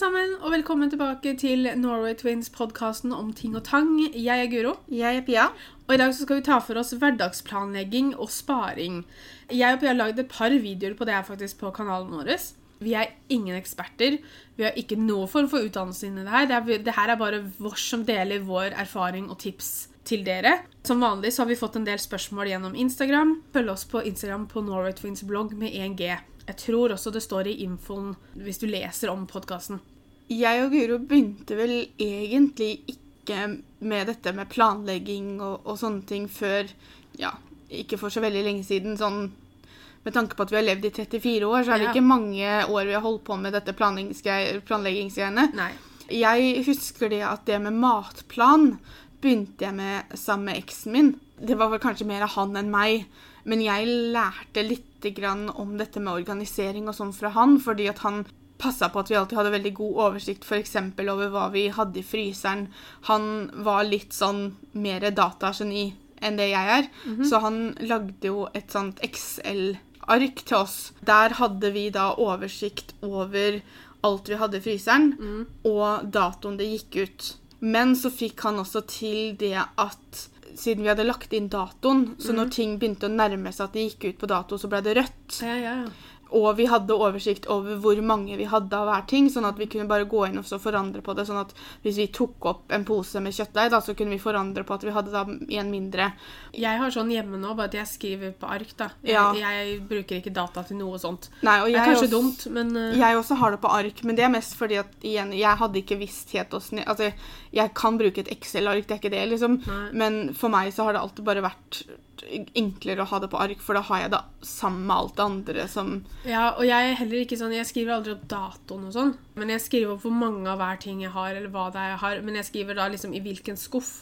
sammen, og velkommen tilbake til Norway Twins-podkasten om ting og tang. Jeg er Guro, Jeg er Pia. og i dag så skal vi ta for oss hverdagsplanlegging og sparing. Jeg og Pia har lagd et par videoer på det her faktisk på kanalen vår. Vi er ingen eksperter. Vi har ikke noen form for utdannelse inni det her. Det, er, det her er bare vårs som deler vår erfaring og tips til dere. Som vanlig så har vi fått en del spørsmål gjennom Instagram. Følg oss på Instagram på Norway Twins blogg med 1G. Jeg tror også det står i infoen hvis du leser om podkasten. Jeg og Guro begynte vel egentlig ikke med dette med planlegging og, og sånne ting før ja, ikke for så veldig lenge siden. Sånn, med tanke på at vi har levd i 34 år, så er det Ja. ikke mange år vi har holdt på med dette planleggingsgrei- planleggingsgreiene. Nei. Jeg husker det at det med matplan begynte jeg med sammen med eksen min. Det var vel kanskje mer han enn meg, men jeg lærte litt grann om dette med organisering og sånn fra han, fordi at han passa på at vi alltid hadde veldig god oversikt f.eks. over hva vi hadde i fryseren. Han var litt sånn mer datageni enn det jeg er, så han lagde jo et sånt Excel-ark til oss. Der hadde vi da oversikt over alt vi hadde i fryseren, og datoen det gikk ut. Men så fikk han også til det at siden vi hadde lagt inn datoen, så når ting begynte å nærme seg at det gikk ut på dato, så ble det rødt. Ja, ja, ja. Og vi hadde oversikt over hvor mange vi hadde av hver ting, sånn at vi kunne bare gå inn og så forandre på det. Sånn at hvis vi tok opp en pose med kjøttdeig, da, så kunne vi forandre på at vi hadde da en mindre. Jeg har sånn hjemme nå, bare at jeg skriver på ark. da. Jeg, Ja. jeg bruker ikke data til noe sånt. Nei, og Det er kanskje også- dumt, men uh, Jeg også har det på ark, men det er mest fordi at igjen, jeg hadde ikke visst helt åssen Altså, jeg kan bruke et Excel-ark, det er ikke det, liksom. Nei. Men for meg så har det alltid bare vært enklere å ha det på ark, for da har jeg det sammen med alt det andre som Ja, og jeg er heller ikke sånn Jeg skriver aldri opp datoen og sånn. Men jeg skriver opp hvor mange av hver ting jeg har, eller hva det er jeg har. Men jeg skriver da liksom i hvilken skuff.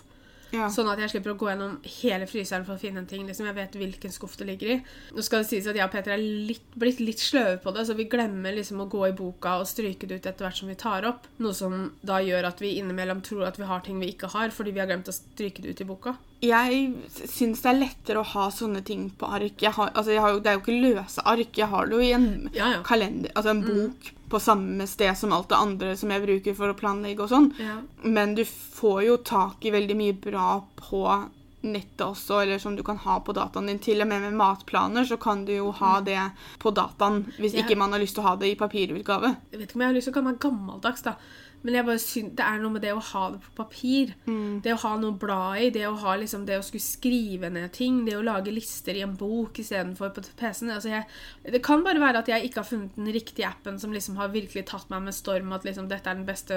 Ja. Sånn at jeg slipper å gå gjennom hele fryseren for å finne en ting. liksom Jeg vet hvilken skuff det ligger i. Nå skal det sies at jeg og Peter er litt, blitt litt sløve på det, så vi glemmer liksom å gå i boka og stryke det ut etter hvert som vi tar opp. Noe som da gjør at vi innimellom tror at vi har ting vi ikke har, fordi vi har glemt å stryke det ut i boka. Jeg syns det er lettere å ha sånne ting på ark. Jeg har, altså jeg har det er jo ikke løse ark. Jeg har det jo i en Ja, ja. kalender, altså en bok på samme sted som alt det andre som jeg bruker for å planlegge og sånn. Ja. Men du får jo tak i veldig mye bra på nettet også, eller som du kan ha på dataen din. Til og med med matplaner så kan du jo ha det på dataen hvis ikke man har lyst til å ha det i papirutgave. Jeg vet ikke om jeg har lyst til å kalle meg gammeldags, da. Men jeg bare syn- det er noe med det å ha det på papir. Det å ha noe å bla i, det å ha liksom det å skulle skrive ned ting, det å lage lister i en bok istedenfor på PC-en. Altså jeg, det kan bare være at jeg ikke har funnet den riktige appen som liksom har virkelig tatt meg med storm, at liksom dette er den beste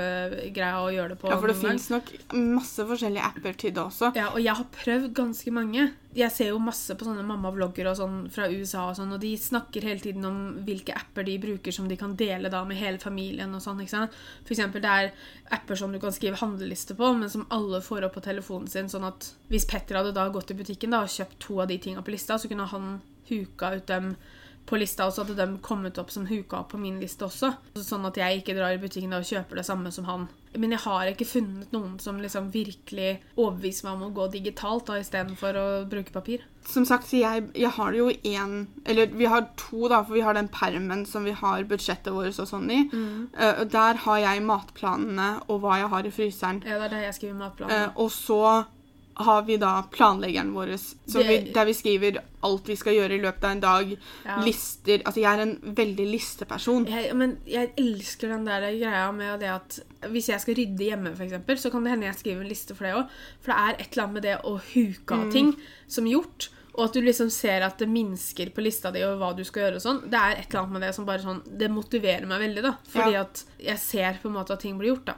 greia å gjøre det på. Ja, for det fins nok masse forskjellige apper til det også. Ja, og jeg har prøvd ganske mange. Jeg ser jo masse på sånne mammavlogger og sånn fra USA, og sånn, og de snakker hele tiden om hvilke apper de bruker som de kan dele da med hele familien. og sånn, ikke sant? For eksempel, det er apper som du kan skrive handleliste på, men som alle får opp på telefonen sin. sånn at hvis Petter hadde da gått i butikken da, og kjøpt to av de tinga på lista, så kunne han huka ut dem på lista, og så hadde de kommet opp som huka opp på min liste også. Sånn at jeg ikke drar i butikken og kjøper det samme som han. Men jeg har ikke funnet noen som liksom virkelig overbeviser meg om å gå digitalt da, istedenfor å bruke papir. Som sagt, så jeg, jeg har jo én Eller vi har to, da, for vi har den permen som vi har budsjettet vårt og sånn i. Mm. og der har jeg matplanene og hva jeg har i fryseren. Ja, det er det jeg skriver matplanene. matplanen. Eh, og så har vi da planleggeren vår, vi, der vi skriver alt vi skal gjøre i løpet av en dag. Ja. Lister Altså, jeg er en veldig listeperson. Jeg, men jeg elsker den der greia med det at hvis jeg skal rydde hjemme, eksempel, så kan det hende jeg skriver en liste for det òg. For det er et eller annet med det å huke av ting som gjort. Og at du liksom ser at det minsker på lista di og hva du skal gjøre. og sånn. Det er et eller annet med det som bare sånn Det motiverer meg veldig, da. Fordi Ja. at jeg ser på en måte at ting blir gjort, da.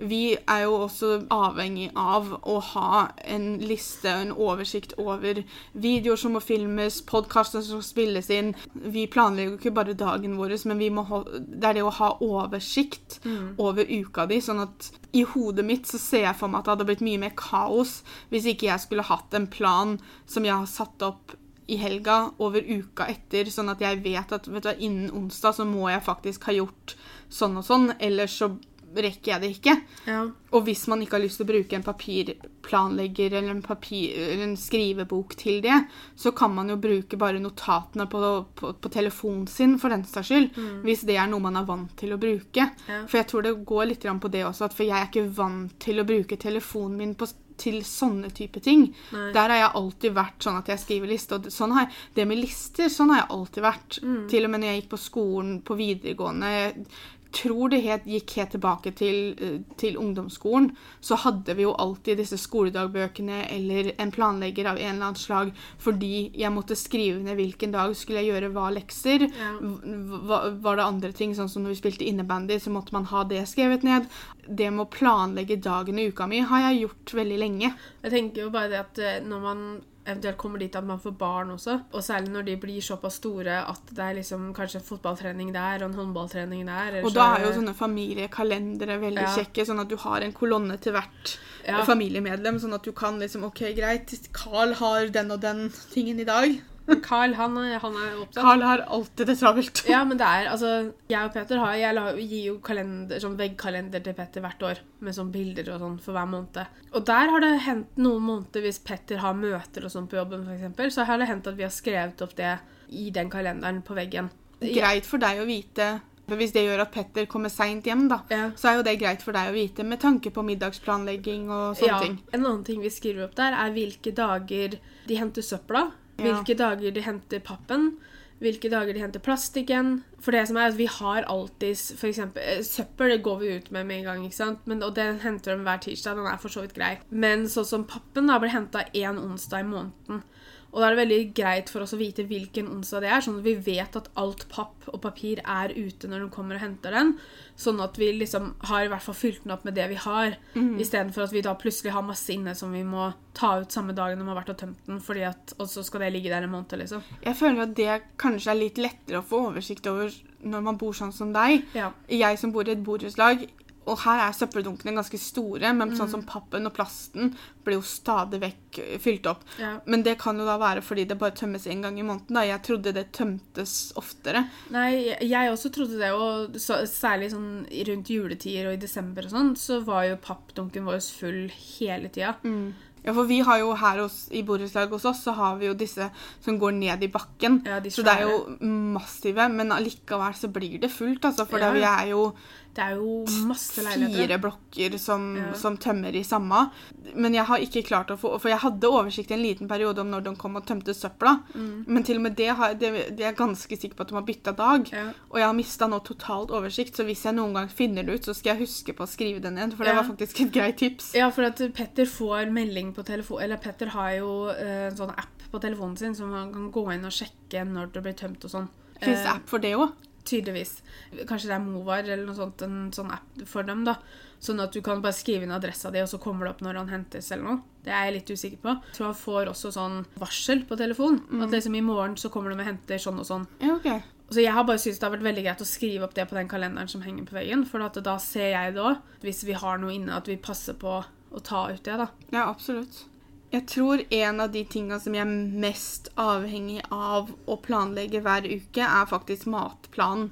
Vi er jo også avhengig av å ha en liste, en oversikt over videoer som må filmes, podkaster som spilles inn. Vi planlegger jo ikke bare dagen vår, men vi må ha, det er det å ha oversikt over uka di. Sånn at i hodet mitt så ser jeg for meg at det hadde blitt mye mer kaos hvis ikke jeg skulle hatt en plan som jeg har satt opp i helga over uka etter, sånn at jeg vet at vet du, innen onsdag så må jeg faktisk ha gjort sånn og sånn, ellers så rekker jeg det ikke. Ja. Og hvis man ikke har lyst til å bruke en papirplanlegger eller en, papir, eller en skrivebok til det, så kan man jo bruke bare notatene på, på, på telefonen sin, for den saks skyld. Hvis det er noe man er vant til å bruke. Ja. For jeg tror det går litt på det også, for jeg er ikke vant til å bruke telefonen min på, til sånne type ting. Nei. Der har jeg alltid vært sånn at jeg skriver liste. Og sånn har det med lister, sånn har jeg alltid vært. Til og med når jeg gikk på skolen på videregående. Tror det het, gikk helt tilbake til, eh, til ungdomsskolen. Så hadde vi jo alltid disse skoledagbøkene eller en planlegger av en eller annen slag fordi jeg måtte skrive ned hvilken dag skulle jeg gjøre hva lekser. Ja. Var det andre ting, sånn som når vi spilte innebandy, så måtte man ha det skrevet ned. Det med å planlegge dagen i uka mi har jeg gjort veldig lenge. Jeg tenker jo bare det at eh, når man eventuelt kommer dit at man får barn også, og særlig når de blir såpass store at det er liksom kanskje fotballtrening der og en håndballtrening der Og da er jo sånne familiekalendere veldig Ja. kjekke, sånn at du har en kolonne til hvert Ja. familiemedlem, sånn at du kan liksom OK, greit, Carl har den og den tingen i dag. Carl, han, han er opptatt. Carl har alltid det travelt. Ja, men det er altså Jeg og Peter har, jeg gir jo kalender, sånn veggkalender til Petter hvert år. Med sånn bilder og sånn for hver måned. Og der har det hendt noen måneder hvis Petter har møter og sånn på jobben, for eksempel, så har det hendt at vi har skrevet opp det i den kalenderen på veggen. Greit for deg å vite. Hvis det gjør at Petter kommer seint hjem, da, Ja. så er jo det greit for deg å vite med tanke på middagsplanlegging og sånne Ja, ting. En annen ting vi skriver opp der, er hvilke dager de henter søpla. Hvilke dager de henter pappen. Hvilke dager de henter plastikken. For det som er at vi har alltid for eksempel, eh, Søppel det går vi ut med med en gang, ikke sant? Men, og den henter de hver tirsdag. Den er for så vidt grei. Men sånn som pappen da blir henta én onsdag i måneden. Og da er det veldig greit for oss å vite hvilken onsdag det er, sånn at vi vet at alt papp og papir er ute når de kommer og henter den. Sånn at vi liksom har i hvert fall fylt den opp med det vi har, istedenfor at vi da plutselig har masse inne som vi må ta ut samme dagen de har vært og tømt den, fordi at, og så skal det ligge der en måned, liksom. Jeg føler at det kanskje er litt lettere å få oversikt over når man bor sånn som deg. Ja. Jeg som bor i et borettslag, og her er søppeldunkene ganske store, men sånn som pappen og plasten blir jo stadig vekk eh, fylt opp. ja. Men det kan jo da være fordi det bare tømmes én gang i måneden. da. Jeg trodde det tømtes oftere. Nei, jeg- også trodde det, og så, særlig sånn rundt juletider og i desember og sånn, så var jo pappdunken vår full hele tida. Ja, for vi har jo her hos, i borettslaget hos oss, så har vi jo disse som går ned i bakken. Ja, de så det er jo massive, men allikevel så blir det fullt, altså. For Ja. det vi er jo Det er jo masse leiligheter. fire blokker som, Ja. som tømmer i samme. Men jeg har ikke klart å få For jeg hadde oversikt i en liten periode om når de kom og tømte søpla. Mm. Men til og med det, har, det, det er jeg ganske sikker på at de har bytta dag. Ja. Og jeg har mista nå totalt oversikt, så hvis jeg noen gang finner det ut, så skal jeg huske på å skrive det ned. For det Ja. var faktisk et greit tips. Ja, for at Petter får melding på telefon Eller Petter har jo eh, en sånn app på telefonen sin som han kan gå inn og sjekke når det blir tømt og sånn. Fins Eh, app for det òg? Tydeligvis. Kanskje det er Movar eller noe sånt, en sånn app for dem, da. Sånn at du kan bare skrive inn adressa di, og så kommer det opp når han hentes eller noe. Det er jeg litt usikker på. Jeg tror han får også sånn varsel på telefon. At liksom i morgen så kommer de og henter sånn og sånn. Ja, ok. Så jeg har bare syntes det har vært veldig greit å skrive opp det på den kalenderen som henger på veggen, for da ser jeg det òg. Hvis vi har noe inne, at vi passer på å ta ut det, da. Ja, absolutt. Jeg tror en av de tinga som jeg er mest avhengig av å planlegge hver uke, er faktisk matplanen.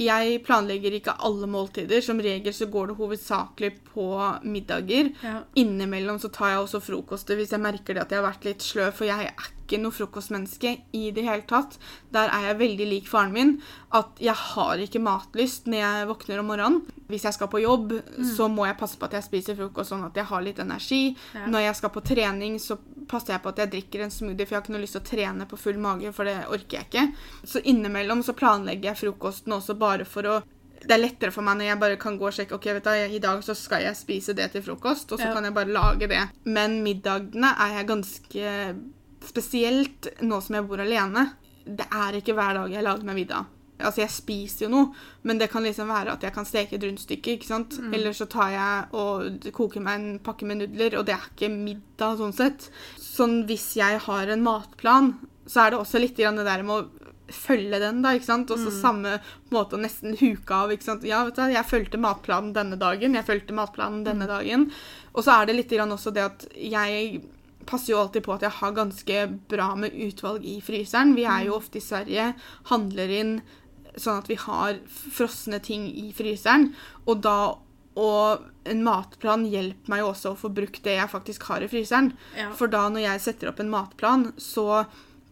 Jeg planlegger ikke alle måltider. Som regel så går det hovedsakelig på middager. Ja. Innimellom så tar jeg også frokoster hvis jeg merker det at jeg har vært litt sløv, for jeg er ikke noe frokostmenneske i det hele tatt. Der er jeg veldig lik faren min, at jeg har ikke matlyst når jeg våkner om morgenen. Hvis jeg skal på jobb, så må jeg passe på at jeg spiser frokost sånn at jeg har litt energi. Ja. Når jeg skal på trening, så passer jeg på at jeg drikker en smoothie, for jeg har ikke noe lyst til å trene på full mage, for det orker jeg ikke. Så innimellom så planlegger jeg frokosten også bare for å det er lettere for meg når jeg bare kan gå og sjekke ok, vet du, i dag så skal jeg spise det til frokost, og så Ja. kan jeg bare lage det. Men middagene er jeg ganske Spesielt nå som jeg bor alene. Det er ikke hver dag jeg lager meg middag. Altså, jeg spiser jo noe, men det kan liksom være at jeg kan steke et rundstykke, ikke sant? Eller så tar jeg og koker meg en pakke med nudler, og det er ikke middag sånn sett. Sånn hvis jeg har en matplan, så er det også litt grann det der med å følge den, da, ikke sant? Og så samme måte å nesten huke av, ikke sant? Ja, vet du, jeg fulgte matplanen denne dagen, jeg fulgte matplanen denne dagen. Og så er det litt grann også det at jeg passer jo alltid på at jeg har ganske bra med utvalg i fryseren. Vi er jo ofte i Sverige, handler inn sånn at vi har frosne ting i fryseren. Og da og en matplan hjelper meg jo også å få brukt det jeg faktisk har i fryseren. Ja. For da når jeg setter opp en matplan, så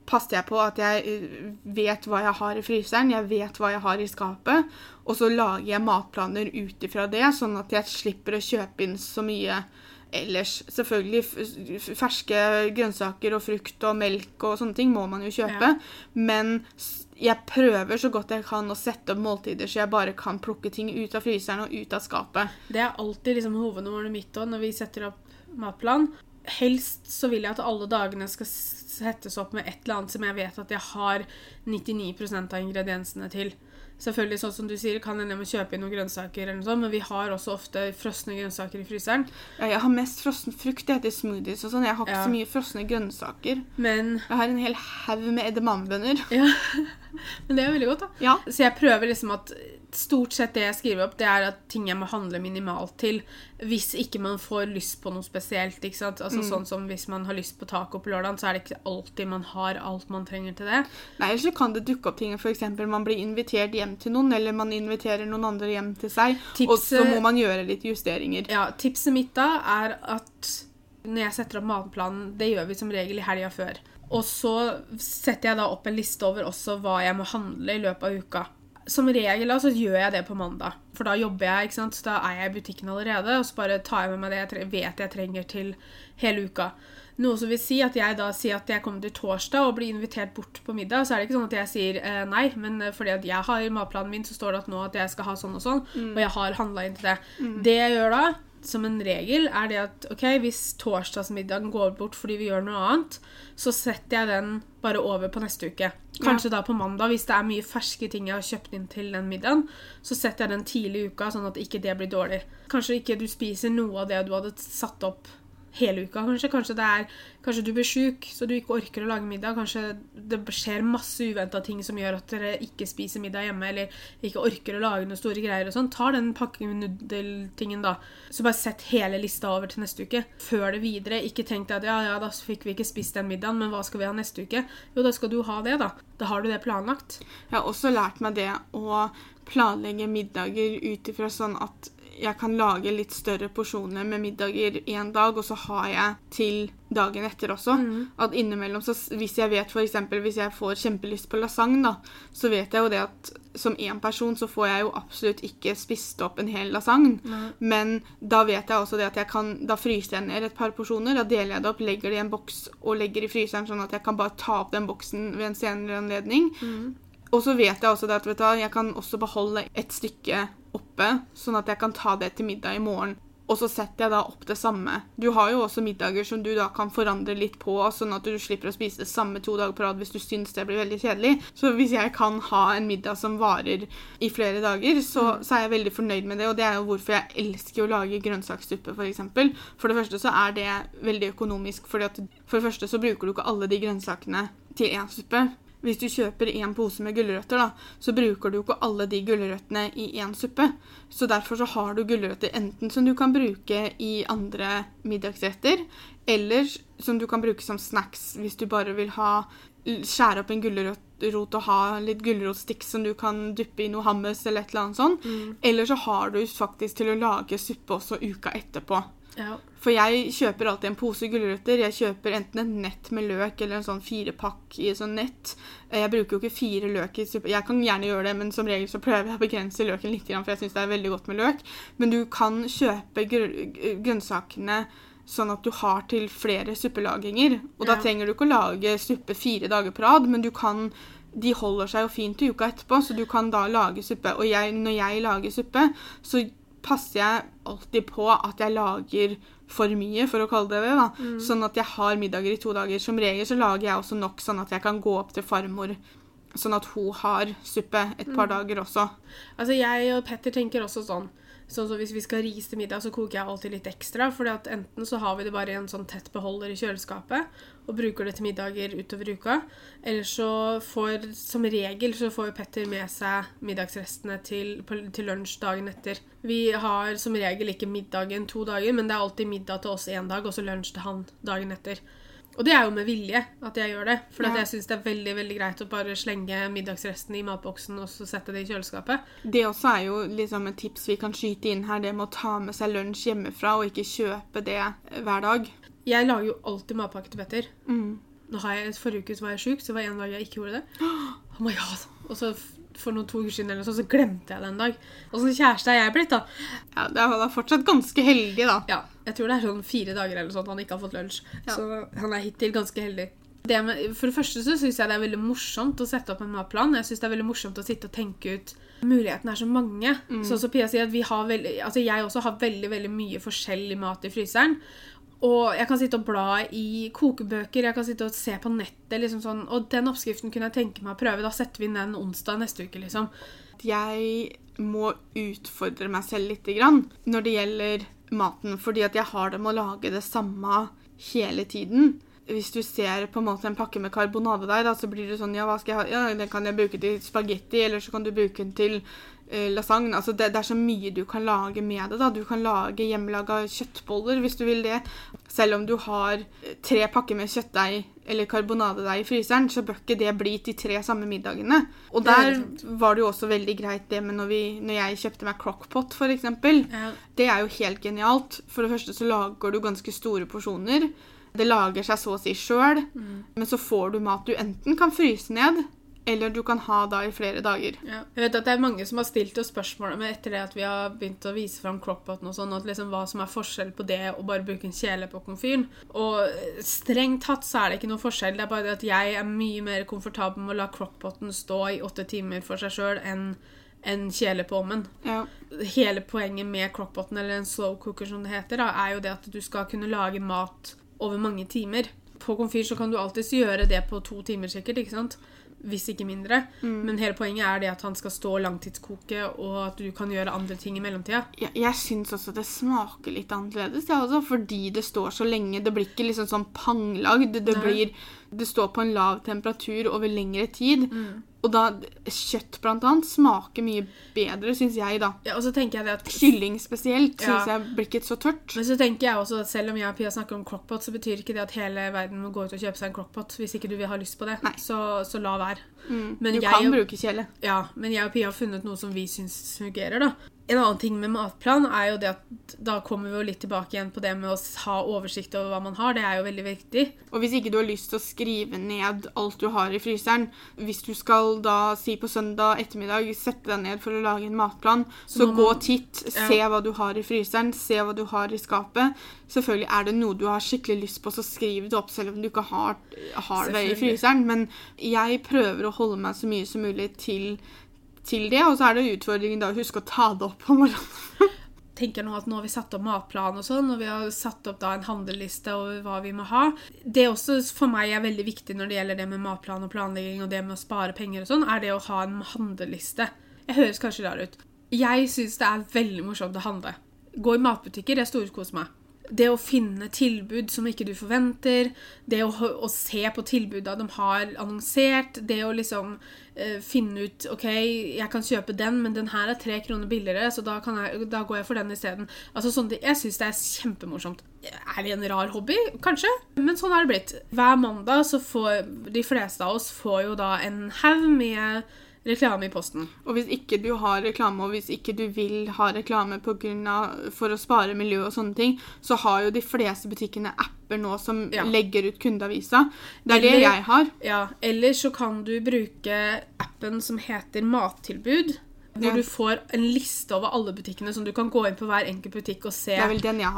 passer jeg på at jeg eh, vet hva jeg har i fryseren, jeg vet hva jeg har i skapet, og så lager jeg matplaner ut ifra det, sånn at jeg slipper å kjøpe inn så mye ellers. Selvfølgelig ferske grønnsaker og frukt og melk og sånne ting må man jo kjøpe, men jeg prøver så godt jeg kan å sette opp måltider så jeg bare kan plukke ting ut av fryseren og ut av skapet. Det er alltid liksom hovednummeret mitt òg når vi setter opp matplan. Helst så vil jeg at alle dagene skal settes opp med et eller annet som jeg vet at jeg har 99% av ingrediensene til. Selvfølgelig, sånn som du sier, kan hende jeg må kjøpe inn noen grønnsaker, eller noe sånt, men vi har også ofte frosne grønnsaker i fryseren. Ja, Jeg har mest frossen frukt jeg heter smoothies og sånn. Jeg har ikke Ja. så mye frosne grønnsaker. Men, Jeg har en hel haug med edamamebønner. ja. men det er veldig godt, da. Ja. Så jeg prøver liksom at stort sett det jeg skriver opp, det er at ting jeg må handle minimalt til hvis ikke man får lyst på noe spesielt. ikke sant? Altså Sånn som hvis man har lyst på taco på lørdag, så er det ikke alltid man har alt man trenger til det. Nei, eller så kan det dukke opp ting f.eks. man blir invitert hjem til noen, eller man inviterer noen andre hjem til seg, og så må man gjøre litt justeringer. Ja, Tipset mitt da er at når jeg setter opp matplanen, det gjør vi som regel i helga før. Og så setter jeg da opp en liste over også hva jeg må handle i løpet av uka. Som regel altså, så gjør jeg det på mandag, for da jobber jeg, ikke sant? så da er jeg i butikken allerede, og så bare tar jeg med meg det jeg vet jeg trenger til hele uka. Noe som vil si at jeg da sier at jeg kommer til torsdag og blir invitert bort på middag, så er det ikke sånn at jeg sier eh, nei, men eh, fordi at jeg har i matplanen min, så står det at nå at jeg skal ha sånn og sånn, og jeg har handla inn til det. Det jeg gjør da, som en regel, er det at ok, hvis torsdagsmiddagen går bort fordi vi gjør noe annet, så setter jeg den bare over på neste uke. Kanskje da på mandag, hvis det er mye ferske ting jeg har kjøpt inn til den middagen, så setter jeg den tidlig i uka, sånn at ikke det blir dårlig. Kanskje ikke du spiser noe av det du hadde satt opp hele uka. Kanskje, kanskje, er, kanskje du blir sjuk, så du ikke orker å lage middag. Kanskje det skjer masse uventa ting som gjør at dere ikke spiser middag hjemme, eller ikke orker å lage noen store greier og sånn. Ta den pakkenudeltingen, da. Så bare sett hele lista over til neste uke. Før det videre. Ikke tenk deg at ja, ja, da fikk vi ikke spist den middagen, men hva skal vi ha neste uke? Jo, da skal du ha det, da. Da har du det planlagt. Jeg har også lært meg det å planlegge middager ut ifra sånn at jeg kan lage litt større porsjoner med middager én dag, og så har jeg til dagen etter også. At innimellom, så Hvis jeg vet eksempel, hvis jeg får kjempelyst på lasagne, da, så vet jeg jo det at som én person så får jeg jo absolutt ikke spist opp en hel lasagne. Men da vet jeg også det at jeg kan Da fryser jeg ned et par porsjoner. Da deler jeg det opp, legger det i en boks og legger i fryseren, sånn at jeg kan bare ta opp den boksen ved en senere anledning. Og så vet jeg også det at vet du, jeg kan også beholde et stykke oppe, sånn at jeg kan ta det til middag i morgen. Og så setter jeg da opp det samme. Du har jo også middager som du da kan forandre litt på, sånn at du slipper å spise det samme to dager på rad hvis du syns det blir veldig kjedelig. Så hvis jeg kan ha en middag som varer i flere dager, så, så er jeg veldig fornøyd med det. Og det er jo hvorfor jeg elsker å lage grønnsakssuppe, f.eks. For, eksempel. for det første så er det veldig økonomisk, fordi at for det første så bruker du ikke alle de grønnsakene til én suppe. Hvis du kjøper en pose med gulrøtter, da, så bruker du jo ikke alle de gulrøttene i én suppe. Så derfor så har du gulrøtter enten som du kan bruke i andre middagsretter, eller som du kan bruke som snacks hvis du bare vil ha skjære opp en gulrot og ha litt gulrotstikk som du kan duppe i noe hummus eller et eller annet sånt. Eller så har du faktisk til å lage suppe også uka etterpå. Ja. For jeg kjøper alltid en pose gulrøtter. Jeg kjøper enten et nett med løk eller en sånn firepakk i et sånt nett. Jeg bruker jo ikke fire løk i suppe. Jeg kan gjerne gjøre det, men som regel så prøver jeg å begrense løken litt, for jeg syns det er veldig godt med løk. Men du kan kjøpe gr grønnsakene sånn at du har til flere suppelaginger. Og da Ja. trenger du ikke å lage suppe fire dager på rad, men du kan de holder seg jo fint i uka etterpå, så du kan da lage suppe. Og jeg, når jeg lager suppe, så passer jeg alltid på at jeg lager for mye, for å kalle det det. da. Sånn at jeg har middager i to dager. Som regel så lager jeg også nok sånn at jeg kan gå opp til farmor. Sånn at hun har suppe et par dager også. Altså, jeg og Petter tenker også sånn. Sånn som Hvis vi skal rise til middag, så koker jeg alltid litt ekstra. For Enten så har vi det bare i en sånn tett beholder i kjøleskapet og bruker det til middager utover uka. Eller så får som regel så får Petter med seg middagsrestene til, til lunsj dagen etter. Vi har som regel ikke middagen to dager, men det er alltid middag til oss én dag og så lunsj til han dagen etter. Og det er jo med vilje at jeg gjør det. For Ja. jeg syns det er veldig veldig greit å bare slenge middagsresten i matboksen og så sette det i kjøleskapet. Det også er jo liksom et tips vi kan skyte inn her, det med å ta med seg lunsj hjemmefra og ikke kjøpe det hver dag. Jeg lager jo alltid matpakke til Petter. Mm. Nå har jeg, Forrige uke så var jeg sjuk, så det var en dag jeg ikke gjorde det. Oh my god. Og så for noen to uker siden eller så, så glemte jeg det en dag. Og sånn kjæreste er jeg blitt, da. Ja, det er han er fortsatt ganske heldig, da. Ja, jeg tror det er sånn fire dager eller sånn han ikke har fått lunsj. Ja. Så han er hittil ganske heldig. Det med, for det første så syns jeg det er veldig morsomt å sette opp en matplan. Jeg synes det er veldig morsomt å sitte og tenke ut Mulighetene er så mange. Sånn som Pia sier, at vi har veldig, altså jeg også har veldig veldig mye forskjellig mat i fryseren. Og jeg kan sitte og bla i kokebøker, jeg kan sitte og se på nettet. liksom sånn, Og den oppskriften kunne jeg tenke meg å prøve. Da setter vi inn den onsdag neste uke. liksom. Jeg må utfordre meg selv litt grann når det gjelder maten, fordi at jeg har det med å lage det samme hele tiden. Hvis du ser på en måte en pakke med karbonadedeig, så blir det sånn Ja, hva skal jeg ha? Ja, den kan jeg bruke til spagetti, eller så kan du bruke den til lasagne. Altså, det, det er så mye du kan lage med det. da. Du kan lage hjemmelaga kjøttboller hvis du vil det. Selv om du har eh, tre pakker med kjøttdeig eller karbonadedeig i fryseren, så bør ikke det bli de tre samme middagene. Og er der var det jo også veldig greit det med når, vi, når jeg kjøpte meg crockpot, eksempel. Ja. Det er jo helt genialt. For det første så lager du ganske store porsjoner. Det lager seg så å si sjøl. Men så får du mat du enten kan fryse ned, eller du kan ha da i flere dager. Ja. Jeg vet at det er mange som har stilt oss spørsmål om etter det at vi har begynt å vise fram crockpoten og sånn, at liksom hva som er forskjell på det og bare bruke en kjele på komfyren. Og strengt tatt så er det ikke noe forskjell. Det er bare det at jeg er mye mer komfortabel med å la crockpoten stå i åtte timer for seg sjøl enn en kjele på ommen. Ja. Hele poenget med crockpoten, eller en slow cooker som det heter, da, er jo det at du skal kunne lage mat over mange timer. På komfyr så kan du alltids gjøre det på to timer sikkert, ikke sant? Hvis ikke mindre. Men hele poenget er det at han skal stå langtidskoke, og at du kan gjøre andre ting i mellomtida. Jeg, jeg syns også det smaker litt annerledes, jeg også, fordi det står så lenge. Det blir ikke liksom sånn panglagd. Det, blir, det står på en lav temperatur over lengre tid. Og da Kjøtt, blant annet, smaker mye bedre, syns jeg, da. Ja, og så tenker jeg det at Kylling spesielt syns jeg blir ikke så tørt. men så tenker jeg også at selv om jeg og Pia snakker om crockpot, så betyr ikke det at hele verden må gå ut og kjøpe seg en crockpot hvis ikke du vil ha lyst på det. Så, så la være. Mm. Men du jeg kan og- bruke kjele. Ja, men jeg og Pia har funnet noe som vi syns fungerer, da. En annen ting med matplan er jo det at da kommer vi jo litt tilbake igjen på det med å ha oversikt over hva man har. Det er jo veldig viktig. Og hvis ikke du har lyst til å skrive ned alt du har i fryseren Hvis du skal da si på søndag ettermiddag sette deg ned for å lage en matplan, så, må gå og titt, Ja. se hva du har i fryseren, se hva du har i skapet. Selvfølgelig er det noe du har skikkelig lyst på, så skriv det opp selv om du ikke har, har det i fryseren. Men jeg prøver å holde meg så mye som mulig til, til det, og så er det utfordringen da å huske å ta det opp om morgenen. tenker nå at nå har vi satt opp matplan og sånn, og vi har satt opp da en handleliste over hva vi må ha. Det også for meg er veldig viktig når det gjelder det med matplan og planlegging og det med å spare penger og sånn, er det å ha en handleliste. Jeg høres kanskje rar ut. Jeg syns det er veldig morsomt å handle. Gå i matbutikker, jeg storkoser meg. Det å finne tilbud som ikke du forventer, det å, å se på tilbuda de har annonsert, det å liksom eh, finne ut OK, jeg kan kjøpe den, men den her er tre kroner billigere, så da, jeg, da går jeg for den isteden. Altså, sånn, jeg syns det er kjempemorsomt. Er det en rar hobby? Kanskje. Men sånn har det blitt. Hver mandag så får de fleste av oss får jo da en haug med reklame i posten. Og hvis ikke du har reklame, og hvis ikke du vil ha reklame på grunn av, for å spare miljø og sånne ting, så har jo de fleste butikkene apper nå som Ja. legger ut kundeavisa. Det er det jeg har. Ja, Eller så kan du bruke appen som heter Mattilbud. Hvor du får en liste over alle butikkene, som du kan gå inn på hver enkelt butikk og se,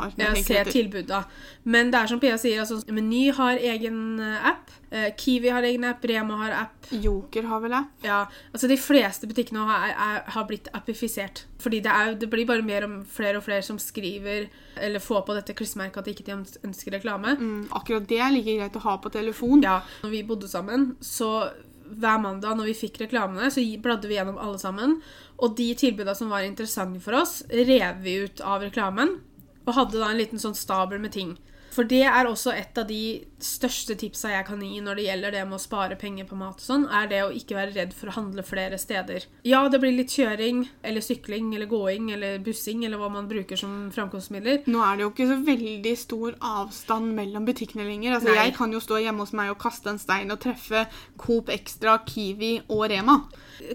har. se tilbuda. Men det er som Pia sier, altså, Meny har egen eh, app. eh, Kiwi har egen app. Rema har app. Joker har vel app. Ja, altså De fleste butikkene har, er, har blitt appifisert. Fordi det, er, det blir bare mer om flere og flere som skriver eller får på dette klistremerket at de ikke ønsker reklame. Mm, akkurat det er like greit å ha på telefon. Ja, når vi bodde sammen, så hver mandag når vi fikk reklamene, så bladde vi gjennom alle sammen. Og de tilbudene som var interessante for oss, rev vi ut av reklamen. Og hadde da en liten sånn stabel med ting. For det er også et av de største tipsa jeg kan gi når det gjelder det med å spare penger på mat og sånn, er det å ikke være redd for å handle flere steder. Ja, det blir litt kjøring, eller sykling, eller gåing, eller bussing, eller hva man bruker som framkomstmidler. Nå er det jo ikke så veldig stor avstand mellom butikkene lenger. Altså, Nei. jeg kan jo stå hjemme hos meg og kaste en stein og treffe Coop Extra, Kiwi og Rema.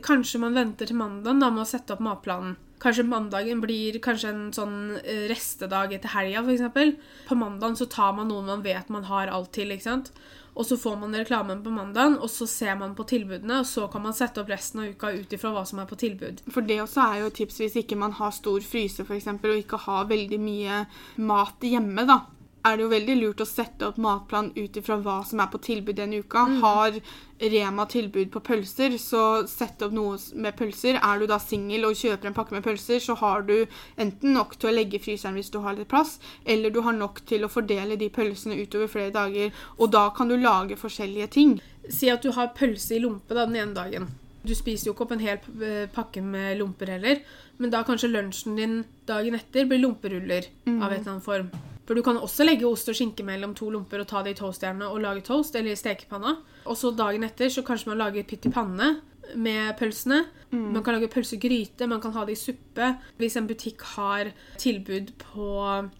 Kanskje man venter til mandag da med å sette opp matplanen. Kanskje mandagen blir kanskje en sånn eh, restedag etter helga, f.eks. På mandagen så tar man noen man vet man har alt til, ikke sant. Og så får man reklamen på mandagen, og så ser man på tilbudene, og så kan man sette opp resten av uka ut ifra hva som er på tilbud. For det også er jo tips hvis ikke man har stor fryse eksempel, og ikke har veldig mye mat hjemme. da. Er det jo veldig lurt å sette opp matplan ut ifra hva som er på tilbud den uka. Har Rema tilbud på pølser, så sett opp noe med pølser. Er du da singel og kjøper en pakke med pølser, så har du enten nok til å legge i fryseren hvis du har litt plass, eller du har nok til å fordele de pølsene utover flere dager. Og da kan du lage forskjellige ting. Si at du har pølse i lompe da, den ene dagen. Du spiser jo ikke opp en hel eh, pakke med lomper heller, men da kanskje lunsjen din dagen etter blir lomperuller av et eller annet form. For du kan også legge ost og skinke mellom to lomper og ta det i toastjernet og lage toast eller i stekepanna. Og så dagen etter så kanskje man lager pytt i panne med pølsene. Man kan lage pølsegryte, man kan ha det i suppe. Hvis en butikk har tilbud på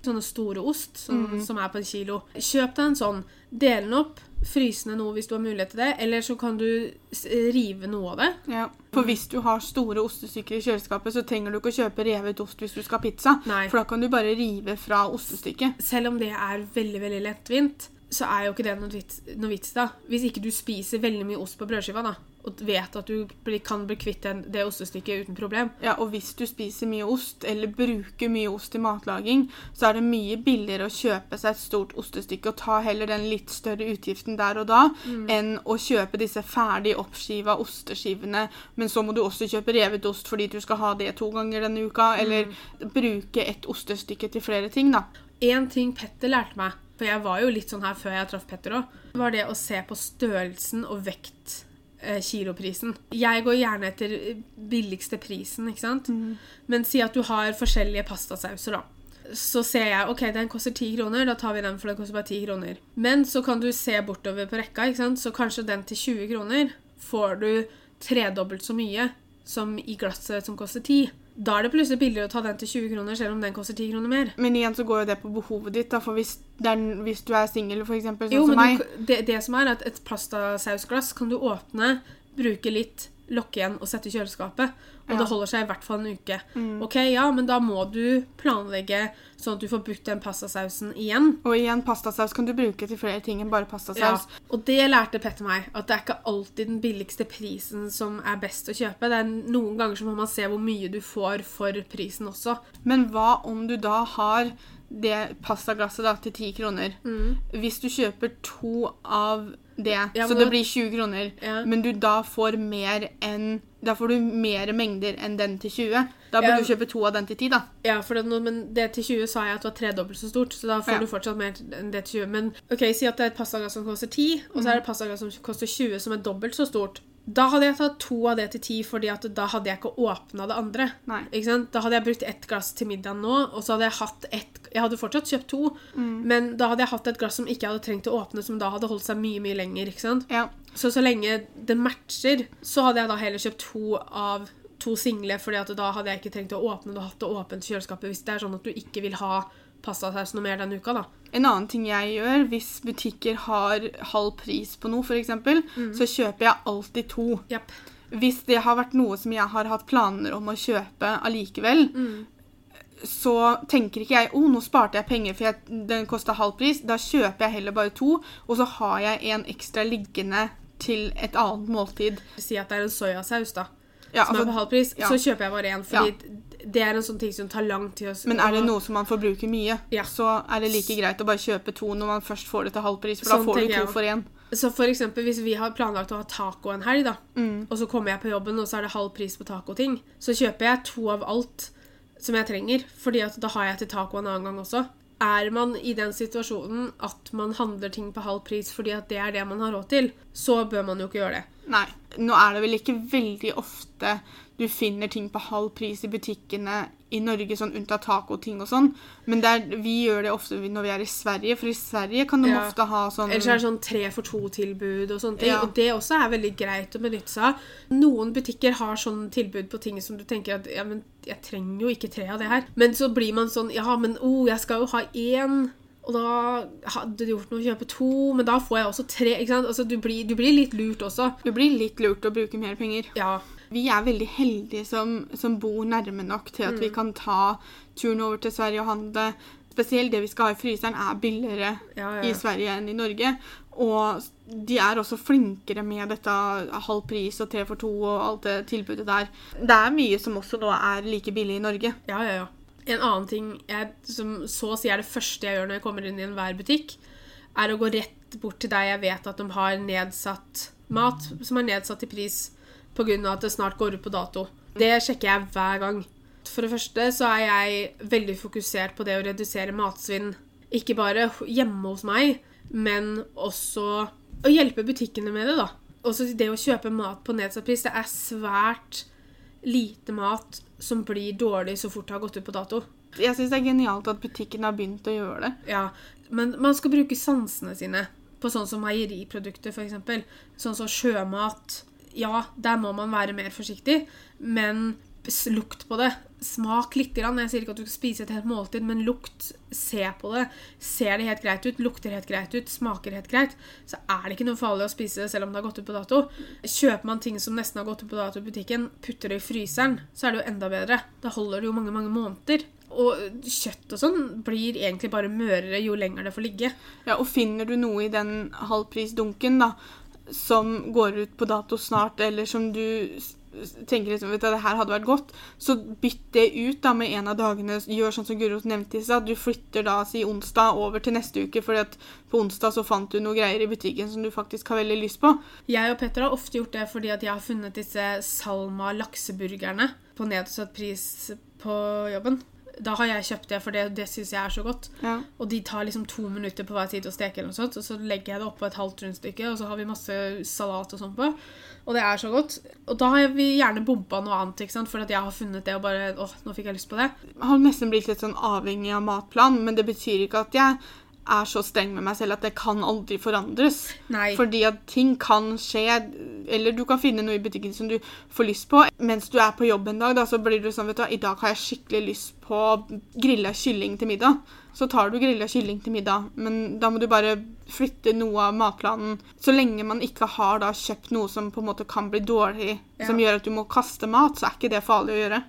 sånne store ost som, som er på en kilo, kjøp deg en sånn. Del den opp, fryse ned noe hvis du har mulighet til det, eller så kan du rive noe av det. Ja. For hvis du har store ostestykker i kjøleskapet, så trenger du ikke å kjøpe revet ost hvis du skal ha pizza. Nei. For da kan du bare rive fra ostestykket. Selv om det er veldig veldig lettvint, så er jo ikke det noe vits, noe vits da. Hvis ikke du spiser veldig mye ost på brødskiva, da, og vet at du kan bli kvitt det ostestykket uten problem. Ja, og hvis du spiser mye ost, eller bruker mye ost i matlaging, så er det mye billigere å kjøpe seg et stort ostestykke og ta heller den litt større utgiften der og da, enn å kjøpe disse ferdig oppskiva osteskivene, men så må du også kjøpe revet ost fordi du skal ha det to ganger denne uka, eller bruke et ostestykke til flere ting, da. En ting Petter lærte meg, for jeg var jo litt sånn her før jeg traff Petter òg, var det å se på størrelsen og vekt. Eh, Kiloprisen. Jeg går gjerne etter billigste prisen, ikke sant? Men si at du har forskjellige pastasauser, da. Så ser jeg ok, den koster 10 kroner, da tar vi den for den koster bare 10 kroner. Men så kan du se bortover på rekka, ikke sant? så kanskje den til 20 kroner får du tredobbelt så mye som i glasset som koster 10. Da er det plutselig billigere å ta den til 20 kroner, selv om den koster 10 kroner mer. Men igjen så går jo det på behovet ditt, da, for hvis, er, hvis du er singel, eksempel, sånn Jo, som meg, det, det som er at et pastasausglass kan du åpne, bruke litt, lokke igjen og sette i kjøleskapet. Og Ja. det holder seg i hvert fall en uke. Ok, ja, men da må du planlegge sånn at du får brukt den pastasausen igjen. og igjen, pastasaus kan du bruke til flere ting enn bare Ja, pastasaus. og det lærte Petter meg, at det er ikke alltid den billigste prisen som er best å kjøpe. Det er Noen ganger så må man se hvor mye du får for prisen også. Men hva om du da har det pastaglasset da til 10 kroner? Hvis du kjøper to av det, Ja, så det blir 20 kroner, Ja. men du da får mer enn Da får du mer mengder enn den til 20. Da Ja. burde du kjøpe to av den til 10, da. Ja, det, men det til 20 sa jeg at var tredobbelt så stort, så da får Ja. du fortsatt mer enn det til 20. Men ok, si at det er et pastaglass som koster 10, og så er det et pastaglass som koster 20, som er dobbelt så stort. Da hadde jeg tatt to av det til ti, fordi at da hadde jeg ikke åpna det andre. Da hadde jeg brukt ett glass til middagen nå, og så hadde jeg hatt ett Jeg hadde fortsatt kjøpt to, men da hadde jeg hatt et glass som ikke hadde trengt å åpne, som da hadde holdt seg mye, mye lenger. Ja. Så så lenge det matcher, så hadde jeg da heller kjøpt to av to single, fordi at da hadde jeg ikke trengt å åpne det og hatt det åpent i kjøleskapet hvis det er sånn at du ikke vil ha pastasaus noe mer denne uka, da. En annen ting jeg gjør, hvis butikker har halv pris på noe, f.eks., så kjøper jeg alltid to. Yep. Hvis det har vært noe som jeg har hatt planer om å kjøpe allikevel, så tenker ikke jeg oh, nå sparte jeg penger for jeg, den kosta halv pris. Da kjøper jeg heller bare to, og så har jeg en ekstra liggende til et annet måltid. Si at det er en soyasaus, da, Ja, som er altså, på halv pris, ja. så kjøper jeg bare én, fordi det er en sånn ting som tar lang tid å men er det noe som man forbruker mye, Ja. så er det like greit å bare kjøpe to når man først får det til halv pris, for Sånn da får du to jeg. for én. Så for eksempel hvis vi har planlagt å ha taco en helg, da, Mm. og så kommer jeg på jobben, og så er det halv pris på tacoting, så kjøper jeg to av alt som jeg trenger, fordi at da har jeg til taco en annen gang også. Er man i den situasjonen at man handler ting på halv pris fordi at det er det man har råd til, så bør man jo ikke gjøre det. Nei, nå er det vel ikke veldig ofte du finner ting på halv pris i butikkene i Norge, sånn unntatt tacoting og sånn. Men det er, vi gjør det ofte når vi er i Sverige, for i Sverige kan de Ja. ofte ha sånn Ellers er det sånn tre for to-tilbud og sånne ting. Ja. Og det også er veldig greit å benytte seg av. Noen butikker har sånn tilbud på ting som du tenker at ja, men jeg trenger jo ikke tre av det her. Men så blir man sånn ja, men oh, jeg skal jo ha én. Og da hadde det gjort noe å kjøpe to, men da får jeg også tre. ikke sant? Altså, du, blir, du blir litt lurt også. Du blir litt lurt å bruke mer penger. Ja. Vi er veldig heldige som, som bor nærme nok til at vi kan ta turen over til Sverige og handle. Spesielt det vi skal ha i fryseren, er billigere Ja, ja, i. Sverige enn i Norge. Og de er også flinkere med dette halv pris og tre for to og alt det tilbudet der. Det er mye som også nå er like billig i Norge. Ja, ja, ja. En annen ting jeg, som så å si er det første jeg gjør når jeg kommer inn i enhver butikk, er å gå rett bort til deg jeg vet at de har nedsatt mat som er nedsatt i pris pga. at det snart går ut på dato. Det sjekker jeg hver gang. For det første så er jeg veldig fokusert på det å redusere matsvinn. Ikke bare hjemme hos meg, men også å hjelpe butikkene med det, da. Også det å kjøpe mat på nedsatt pris. Det er svært lite mat som blir dårlig så fort det har gått ut på dato. Jeg syns det er genialt at butikken har begynt å gjøre det. Ja, men man skal bruke sansene sine på sånn som meieriprodukter, f.eks. Sånn som sjømat. Ja, der må man være mer forsiktig, men lukt på det. Smak litt. Grann. Jeg sier ikke at du skal spise et helt måltid, men lukt. Se på det. Ser det helt greit ut, lukter helt greit ut, smaker helt greit, så er det ikke noe farlig å spise det selv om det har gått ut på dato. Kjøper man ting som nesten har gått ut på dato i butikken, putter det i fryseren, så er det jo enda bedre. Da holder det jo mange, mange måneder. Og kjøtt og sånn blir egentlig bare mørere jo lenger det får ligge. Ja, og finner du noe i den halvprisdunken da, som går ut på dato snart, eller som du tenker liksom, vet du, det her hadde vært godt, så bytt det ut da med en av dagene. Gjør sånn som Guro nevnte i stad. Du flytter da si onsdag over til neste uke, fordi at på onsdag så fant du noe greier i butikken som du faktisk har veldig lyst på. Jeg og Petter har ofte gjort det fordi at jeg har funnet disse Salma lakseburgerne på nedsatt pris på jobben. Da har jeg kjøpt det, for det, det syns jeg er så godt. Ja. Og de tar liksom to minutter på hver side å steke, eller noe sånt, og så legger jeg det oppå et halvt rundstykke, og så har vi masse salat og sånn på. Og det er så godt. Og da har vi gjerne bomba noe annet, ikke sant? for at jeg har funnet det og bare åh, nå fikk jeg lyst på det. Jeg har nesten blitt litt sånn avhengig av matplan, men det betyr ikke at jeg er så streng med meg selv at det kan aldri forandres. Nei. Fordi at ting kan skje, eller du kan finne noe i butikken som du får lyst på. Mens du er på jobb en dag, da, så blir du sånn, vet du i dag har jeg skikkelig lyst på grilla kylling til middag. Så tar du grilla kylling til middag, men da må du bare flytte noe av matplanen. Så lenge man ikke har da kjøpt noe som på en måte kan bli dårlig, Ja. som gjør at du må kaste mat, så er ikke det farlig å gjøre.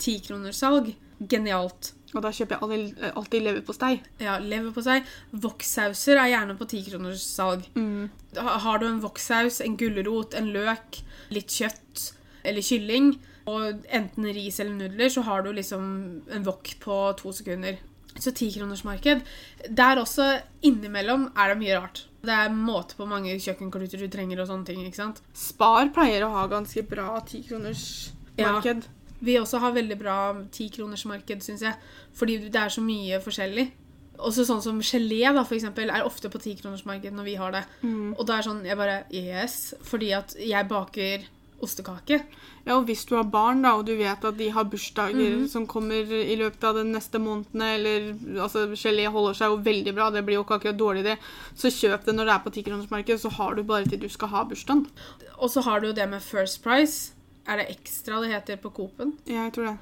Tikronerssalg. Genialt. Og da kjøper jeg alltid, alltid leverpostei. Ja, leverpostei. Wok-sauser er gjerne på tikronerssalg. Mm. Ha- Har du en wok-saus, en gulrot, en løk, litt kjøtt eller kylling, og enten ris eller nudler, så har du liksom en wok på to sekunder. Så tikronersmarked. Der også innimellom er det mye rart. Det er måte på mange kjøkkenkluter du trenger og sånne ting. ikke sant? Spar pleier å ha ganske bra tikronersmarked. Ja. Vi også har veldig bra tikronersmarked, syns jeg. Fordi det er så mye forskjellig. Også sånn som gelé da, for eksempel, er ofte på tikronersmarked når vi har det. Og da er sånn, jeg bare Yes. Fordi at jeg baker ostekake. Ja, og hvis du har barn, da, og du vet at de har bursdager Mhm. som kommer i løpet av de neste månedene, eller altså, gelé holder seg jo veldig bra, det blir jo ikke akkurat dårlig det, så kjøp det når det er på tikronersmarked, så har du bare til du skal ha bursdagen. Og så har du jo det med First Price. Er det ekstra det heter på Coop-en? Ja, jeg tror det.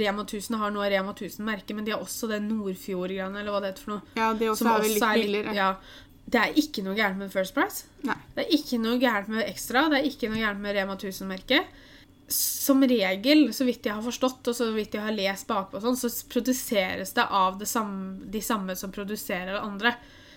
Rema 1000 har noe av Rema 1000-merket, men de har også det Nordfjord-greiene, eller hva det heter for noe. Ja, det også er vel litt- billigere. Ja. Det er ikke noe gærent med First Price. Nei. Det er ikke noe gærent med Ekstra. det er ikke noe gærent med Rema 1000-merket. Som regel, så vidt jeg har forstått, og så vidt jeg har lest bakpå, sånn, så produseres det av det samme, de samme som produserer det andre.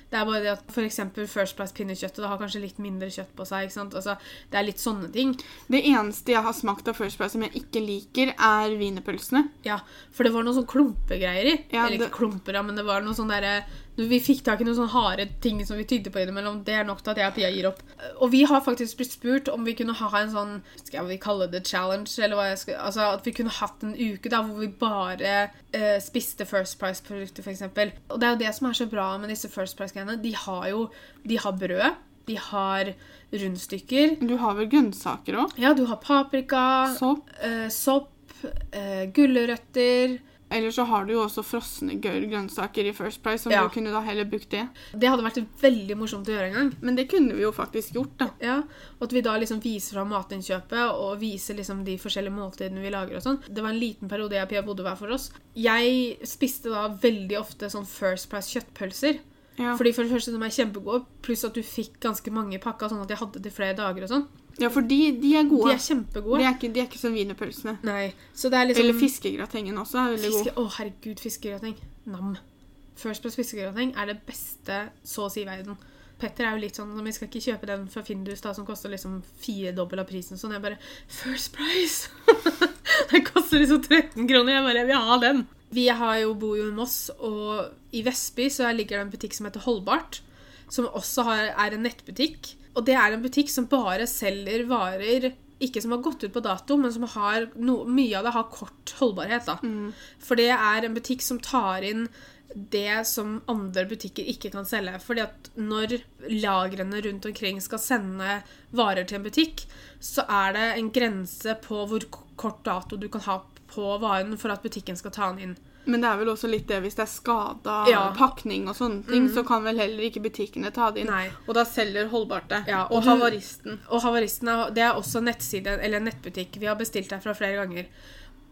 Det er bare det at eksempel First Price pinnekjøttet det har kanskje litt mindre kjøtt på seg. ikke sant? Altså, det er litt sånne ting. Det eneste jeg har smakt av First Price som jeg ikke liker, er wienerpølsene. Ja, For det var noen sånn klumpegreier i. Ja, Eller det- ikke klumper, men det var noe sånn derre Vi fikk tak i noen sånne harde ting som vi tygde på innimellom. Det er nok til at jeg og Pia gir opp. Og vi har faktisk blitt spurt om vi kunne ha en sånn Skal vi kalle det challenge? Eller hva jeg skal Altså at vi kunne hatt en uke da hvor vi bare eh, spiste First Price-produkter, f.eks. Og det er jo det som er så bra med disse First Price-greiene. De har jo De har brød. De har rundstykker. Du har vel grønnsaker òg? Ja, du har paprika Sopp. eh, sopp, eh, gulrøtter, Eller så har du jo også frosne grønnsaker i First Price, som Ja. du kunne da heller brukt det. Det hadde vært veldig morsomt å gjøre en gang. Men det kunne vi jo faktisk gjort, da. Ja, og at vi da liksom viser fram matinnkjøpet og viser liksom de forskjellige måltidene vi lager og sånn. Det var en liten periode jeg og Pia bodde hver for oss. Jeg spiste da veldig ofte sånn First Price kjøttpølser. Ja, Fordi for det første de er kjempegode, pluss at du fikk ganske mange i pakka, sånn at jeg hadde til flere dager og sånn. Ja for de, de er De gode. er kjempegode. De er ikke, de er ikke som wienerpølsene. Nei, så det er liksom... Eller fiskegratengen også er veldig Fiske, god. å, herregud, fiskegrateng. Nam. First Price fiskegrateng er det beste så å si i verden. Petter er jo litt sånn Vi skal ikke kjøpe den fra Findus da, som koster liksom firedobbel av prisen. Sånn jeg bare First Price! den koster liksom 13 kroner. Jeg bare Jeg vil ha den. Vi har jo, bor jo i Moss, og i Vestby så ligger det en butikk som heter Holdbart. Som også har, er en nettbutikk. Og det er en butikk som bare selger varer ikke som har gått ut på dato, men som har no, mye av det har kort holdbarhet. da. For det er en butikk som tar inn det som andre butikker ikke kan selge. Fordi at når lagrene rundt omkring skal sende varer til en butikk, så er det en grense på hvor kort dato du kan ha på varen for at butikken skal ta den inn. Men det er vel også litt det hvis det er skada Ja. pakning og sånne ting, så kan vel heller ikke butikkene ta det inn. Nei. Og da selger Holdbart det. Ja, og og Havaristen. Og Havaristen er, det er også nettside, eller nettbutikk. Vi har bestilt derfra flere ganger.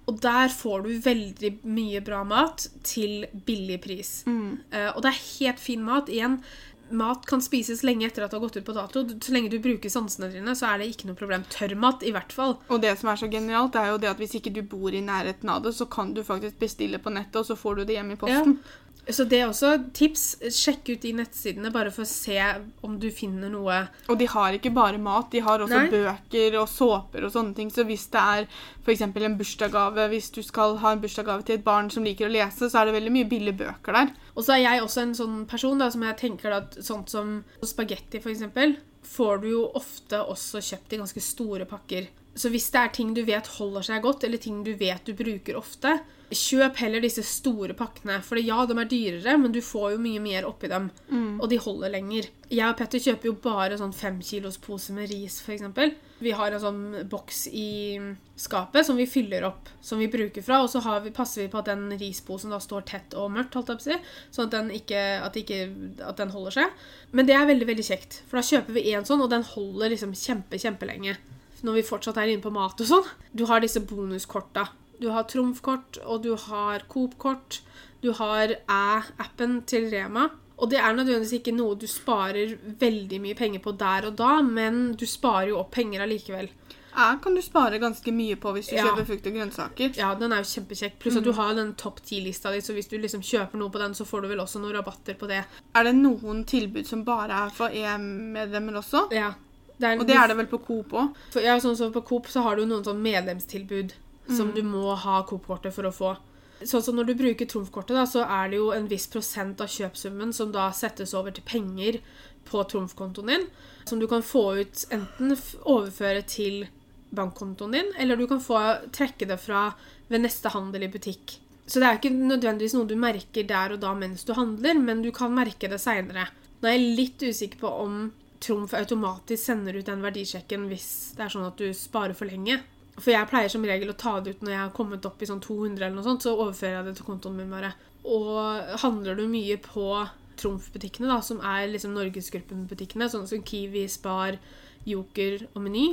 Og der får du veldig mye bra mat til billig pris. Eh, og det er helt fin mat. Igjen, mat kan spises lenge etter at det har gått ut på dato. Så lenge du bruker sansene dine, så er det ikke noe problem. Tørrmat i hvert fall. Og det som er så genialt, er jo det at hvis ikke du bor i nærheten av det, så kan du faktisk bestille på nettet, og så får du det hjem i posten. Så det er også tips. Sjekk ut de nettsidene bare for å se om du finner noe Og de har ikke bare mat, de har også Nei. bøker og såper og sånne ting. Så hvis det er f.eks. en bursdagsgave, hvis du skal ha en bursdagsgave til et barn som liker å lese, så er det veldig mye billige bøker der. Og så er jeg også en sånn person da, som jeg tenker at sånt som spagetti eksempel, får du jo ofte også kjøpt i ganske store pakker. Så hvis det er ting du vet holder seg godt, eller ting du vet du bruker ofte, kjøp heller disse store pakkene. For ja, de er dyrere, men du får jo mye mer oppi dem. Og de holder lenger. Jeg og Petter kjøper jo bare sånn fem kilos pose med ris, eksempel. Vi har en sånn boks i skapet som vi fyller opp, som vi bruker fra, og så har vi, passer vi på at den risposen da står tett og mørkt, holdt jeg på å si, sånn at den, ikke, at, ikke, at den holder seg. Men det er veldig, veldig kjekt, for da kjøper vi en sånn, og den holder liksom kjempe, kjempelenge. Når vi fortsatt er inne på mat og sånn. Du har disse bonuskorta. Du har Trumf-kort, og du har Coop-kort. Du har Æ-appen til Rema. Og det er nødvendigvis ikke noe du sparer veldig mye penger på der og da, men du sparer jo opp penger allikevel. Æ kan du spare ganske mye på hvis du Ja. kjøper frukt og grønnsaker. Ja, den er jo kjempekjekk. Pluss at du har den topp ti-lista di, så hvis du liksom kjøper noe på den, så får du vel også noen rabatter på det. Er det noen tilbud som bare er for EM-medlemmer også? Ja. Det er, Og det er det vel på Coop òg? Ja, sånn som På Coop så har du noen sånn medlemstilbud som du må ha Coop-kortet for å få. Sånn som Når du bruker trumfkortet, da, så er det jo en viss prosent av kjøpsummen som da settes over til penger på trumfkontoen din, som du kan få ut enten overføre til bankkontoen din, eller du kan få trekke det fra ved neste handel i butikk. Så det er ikke nødvendigvis noe du merker der og da mens du handler, men du kan merke det seinere. Nå er jeg litt usikker på om Trumf automatisk sender ut den verdisjekken hvis det er sånn at du sparer for lenge. For jeg pleier som regel å ta det ut når jeg har kommet opp i sånn 200 eller noe sånt, så overfører jeg det til kontoen min bare. Og handler du mye på Trumf-butikkene, da, som er liksom Norgesgruppen-butikkene, sånn som Kiwi, Spar, Joker og Meny,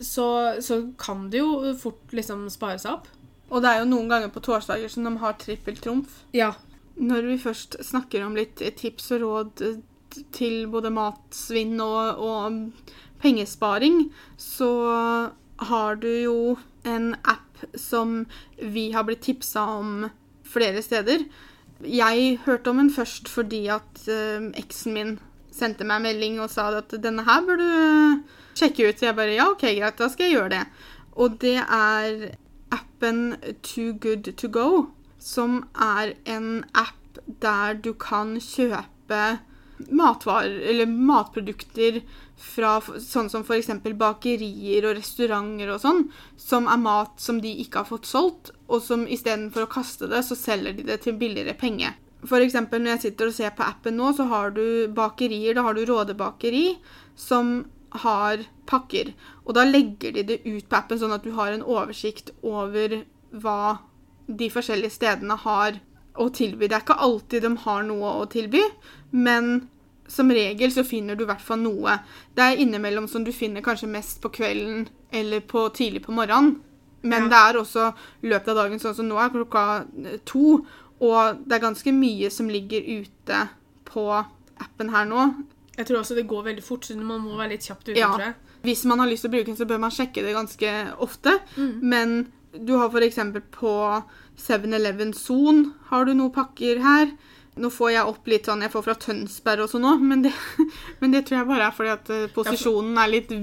så, så kan det jo fort liksom spare seg opp. Og det er jo noen ganger på torsdager som de har trippel trumf. Ja. Når vi først snakker om litt tips og råd til både matsvinn og, og pengesparing, så har du jo en app som vi har blitt tipsa om flere steder. Jeg hørte om den først fordi at eh, eksen min sendte meg en melding og sa at denne her bør du eh, sjekke ut. Så jeg bare ja, OK, greit, da skal jeg gjøre det. Og det er appen Too Good To Go, som er en app der du kan kjøpe matvarer eller matprodukter fra sånn som f.eks. bakerier og restauranter og sånn, som er mat som de ikke har fått solgt, og som istedenfor å kaste det, så selger de det til billigere penge. Eksempel når jeg sitter og ser på appen nå, så har du bakerier. Da har du Råde bakeri, som har pakker. Og da legger de det ut på appen, sånn at du har en oversikt over hva de forskjellige stedene har å tilby. Det er ikke alltid de har noe å tilby, men som regel så finner du i hvert fall noe. Det er innimellom som du finner kanskje mest på kvelden eller på tidlig på morgenen. Men Ja. det er også løpet av dagen, sånn som nå er klokka eh, to. Og det er ganske mye som ligger ute på appen her nå. Jeg tror også det går veldig fort, så man må være litt kjapt ute, Ja. tror jeg. Hvis man har lyst til å bruke den, så bør man sjekke det ganske ofte. Mm. Men du har f.eks. på 7-Eleven Son har du noen pakker her. Nå får jeg opp litt sånn Jeg får fra Tønsberg og sånn òg, men, det- men det tror jeg bare er fordi at eh, posisjonen er litt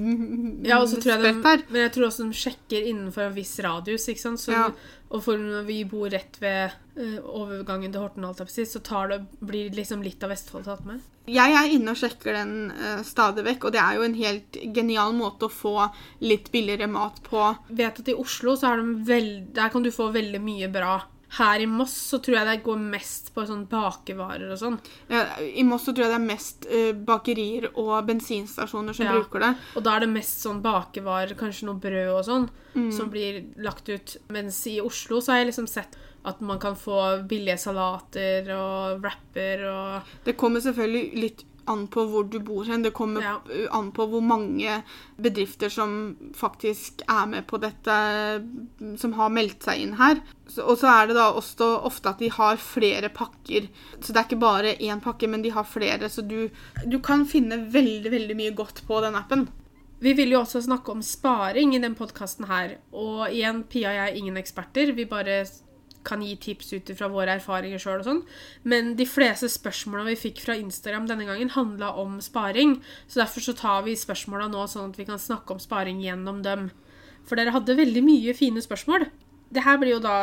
Ja, spredt de, her. men jeg tror også de sjekker innenfor en viss radius. ikke sant? Så, Ja. Og for når vi bor rett ved uh, overgangen til Horten, så tar det, blir liksom litt av Vestfold tatt med. Jeg er inne og sjekker den uh, stadig vekk, og det er jo en helt genial måte å få litt billigere mat på. vet at i Oslo så er de veld, der kan du få veldig mye bra. Her i Moss så tror jeg det går mest på sånn bakevarer og sånn. Ja, I Moss så tror jeg det er mest uh, bakerier og bensinstasjoner som Ja. bruker det. Og da er det mest sånn bakevarer, kanskje noe brød og sånn, Mm. som blir lagt ut. Mens i Oslo så har jeg liksom sett at man kan få billige salater og wrapper og Det kommer selvfølgelig litt an på hvor du bor hen. Det kommer Ja. an på hvor mange bedrifter som faktisk er med på dette, som har meldt seg inn her. Og så er det da også ofte at de har flere pakker. Så det er ikke bare én pakke, men de har flere. Så du, du kan finne veldig, veldig mye godt på den appen. Vi vil jo også snakke om sparing i den podkasten her. Og igjen, Pia og jeg er ingen eksperter. Vi bare kan gi tips ut fra våre erfaringer sjøl og sånn. Men de fleste spørsmåla vi fikk fra Instagram denne gangen, handla om sparing. Så derfor så tar vi spørsmåla nå, sånn at vi kan snakke om sparing gjennom dem. For dere hadde veldig mye fine spørsmål. Det her blir jo da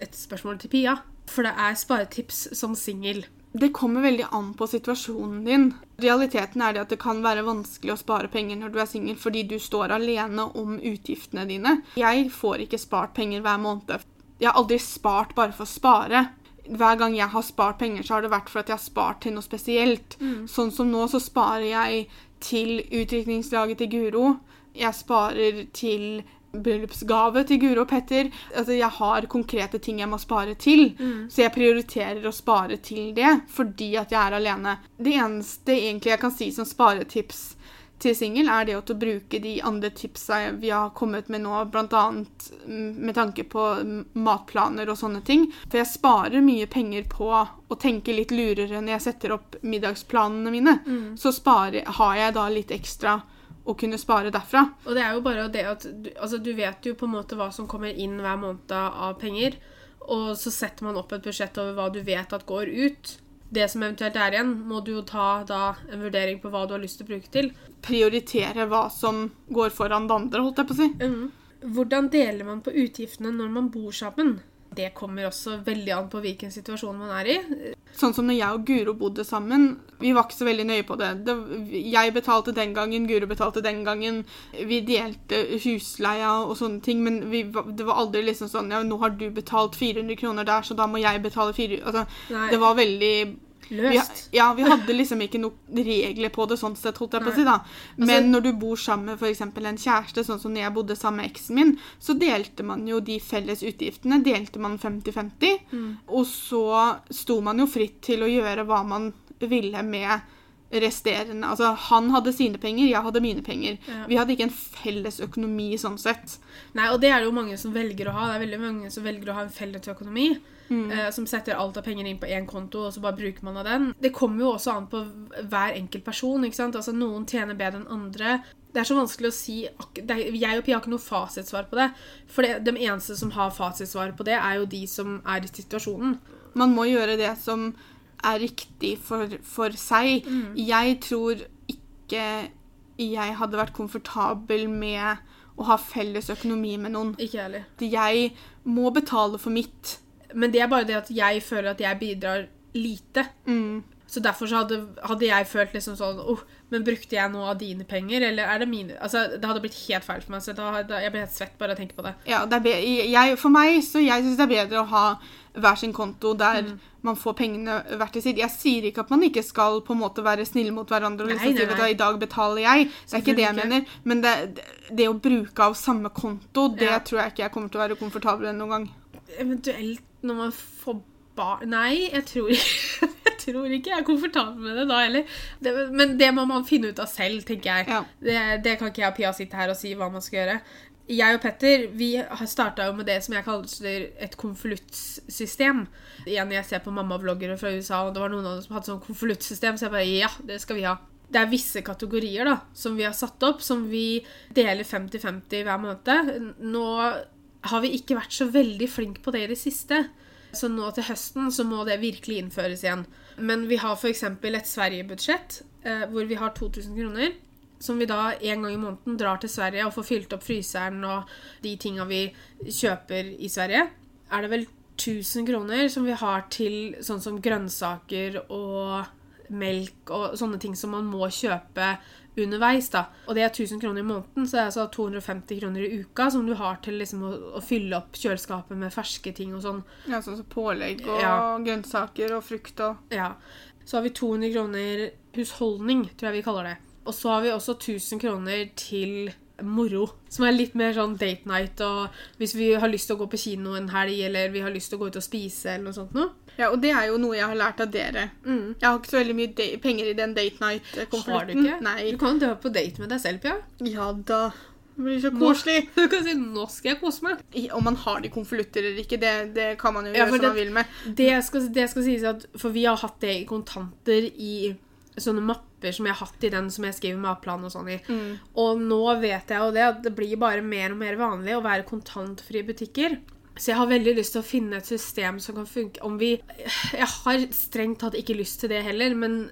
et spørsmål til Pia. For det er sparetips som singel. Det kommer veldig an på situasjonen din. Realiteten er det at det kan være vanskelig å spare penger når du er singel, fordi du står alene om utgiftene dine. Jeg får ikke spart penger hver måned. Jeg har aldri spart bare for å spare. Hver gang jeg har spart penger, så har det vært for at jeg har spart til noe spesielt. Sånn som nå, så sparer jeg til utdrikningslaget til Guro. Jeg sparer til bryllupsgave til Guro og Petter. Altså, jeg har konkrete ting jeg må spare til, så jeg prioriterer å spare til det fordi at jeg er alene. Det eneste egentlig jeg kan si som sparetips til singel, er det å bruke de andre tipsa vi har kommet med nå, bl.a. med tanke på matplaner og sånne ting. For jeg sparer mye penger på å tenke litt lurere når jeg setter opp middagsplanene mine. Så sparer, har jeg da litt ekstra å kunne spare derfra. Og det er jo bare det at du, altså du vet jo på en måte hva som kommer inn hver måned av penger, og så setter man opp et budsjett over hva du vet at går ut. Det som eventuelt er igjen, må du jo ta da en vurdering på hva du har lyst til å bruke til. Prioritere hva som går foran det andre, holdt jeg på å si. Hvordan deler man på utgiftene når man bor sammen? Det kommer også veldig an på hvilken situasjon man er i. Sånn som når jeg og Guro bodde sammen. Vi var ikke så veldig nøye på det. det jeg betalte den gangen, Guro betalte den gangen. Vi delte husleia og sånne ting, men vi, det var aldri liksom sånn Ja, nå har du betalt 400 kroner der, så da må jeg betale 400 altså, Det var veldig vi, løst. ja, vi hadde liksom ikke noen regler på det sånn sett, holdt jeg på å si. da. Men Altså- når du bor sammen med f.eks. en kjæreste, sånn som når jeg bodde sammen med eksen min, så delte man jo de felles utgiftene. Delte man 50-50. Mm. Og så sto man jo fritt til å gjøre hva man ville med resterende Altså, han hadde sine penger, jeg hadde mine penger. Ja. Vi hadde ikke en felles økonomi sånn sett. Nei, og det er det jo mange som velger å ha. Det er veldig mange som velger å ha en felles økonomi. Mm. Eh, som setter alt av penger inn på én konto, og så bare bruker man av den. Det kommer jo også an på hver enkelt person. ikke sant? Altså Noen tjener bedre enn andre. Det er så vanskelig å si er, Jeg og Pia har ikke noe fasitsvar på det. For det, de eneste som har fasitsvar på det, er jo de som er i situasjonen. Man må gjøre det som er riktig for, for seg. Jeg tror ikke jeg hadde vært komfortabel med å ha felles økonomi med noen. Ikke heller. Jeg må betale for mitt. Men det er bare det at jeg føler at jeg bidrar lite. Mm. Så derfor så hadde, hadde jeg følt liksom sånn oh, Men brukte jeg noe av dine penger, eller er det mine Altså, Det hadde blitt helt feil for meg. så da, da, Jeg ble helt svett bare av å tenke på det. Ja, det be jeg, for meg så jeg synes det er bedre å ha hver sin konto der man får pengene hvert til sitt. Jeg sier ikke at man ikke skal på en måte være snille mot hverandre og liksom nei, nei. i dag betaler jeg. Det er ikke det jeg mener. Men det, det å bruke av samme konto, det Ja. tror jeg ikke jeg kommer til å være komfortabel med noen gang. Eventuelt når man får barn Nei, jeg tror ikke jeg tror ikke jeg er komfortabel med det da heller. Det, men det må man finne ut av selv, tenker jeg. Ja. Det, det kan ikke jeg og Pia sitte her og si hva man skal gjøre. Jeg og Petter vi har starta med det som jeg kaller et konvoluttsystem. Igjen, jeg ser på mammavloggere fra USA, og det var noen av dem som hadde sånn konvoluttsystem, så jeg bare ja, det skal vi ha. Det er visse kategorier da, som vi har satt opp, som vi deler 50-50 hver måned. Nå har vi ikke vært så veldig flinke på det i det siste. Så nå til høsten så må det virkelig innføres igjen. Men vi har f.eks. et Sverige-budsjett eh, hvor vi har 2000 kroner. Som vi da en gang i måneden drar til Sverige og får fylt opp fryseren og de tinga vi kjøper i Sverige. Er det vel 1000 kroner som vi har til sånn som grønnsaker og melk og sånne ting som man må kjøpe underveis. da. Og det er 1000 kroner i måneden, så det er altså 250 kroner i uka som du har til liksom å, å fylle opp kjøleskapet med ferske ting og sånn. Ja, sånn som pålegg og Ja. grønnsaker og frukt og Ja. Så har vi 200 kroner husholdning, tror jeg vi kaller det. Og så har vi også 1000 kroner til moro, som er litt mer sånn date night, og hvis vi har lyst til å gå på kino en helg, eller vi har lyst til å gå ut og spise, eller noe sånt noe. Ja, og det er jo noe jeg har lært av dere. Mm. Jeg har ikke så veldig mye penger i den date night-konflikten. Har du ikke? Nei. Du kan jo dra på date med deg selv, Pia. Ja da. Det blir så Nå- koselig. Du kan si 'nå skal jeg kose meg'. I- Om man har de konvolutter eller ikke, det, det kan man jo Ja, gjøre som man vil med. Det skal, det skal sies at For vi har hatt det i kontanter i sånne mapper som jeg har hatt i den som jeg skriver matplan og sånn i. Mm. Og nå vet jeg jo det at det blir bare mer og mer vanlig å være kontantfrie butikker. Så jeg har veldig lyst til å finne et system som kan funke om vi Jeg har strengt tatt ikke lyst til det heller, men,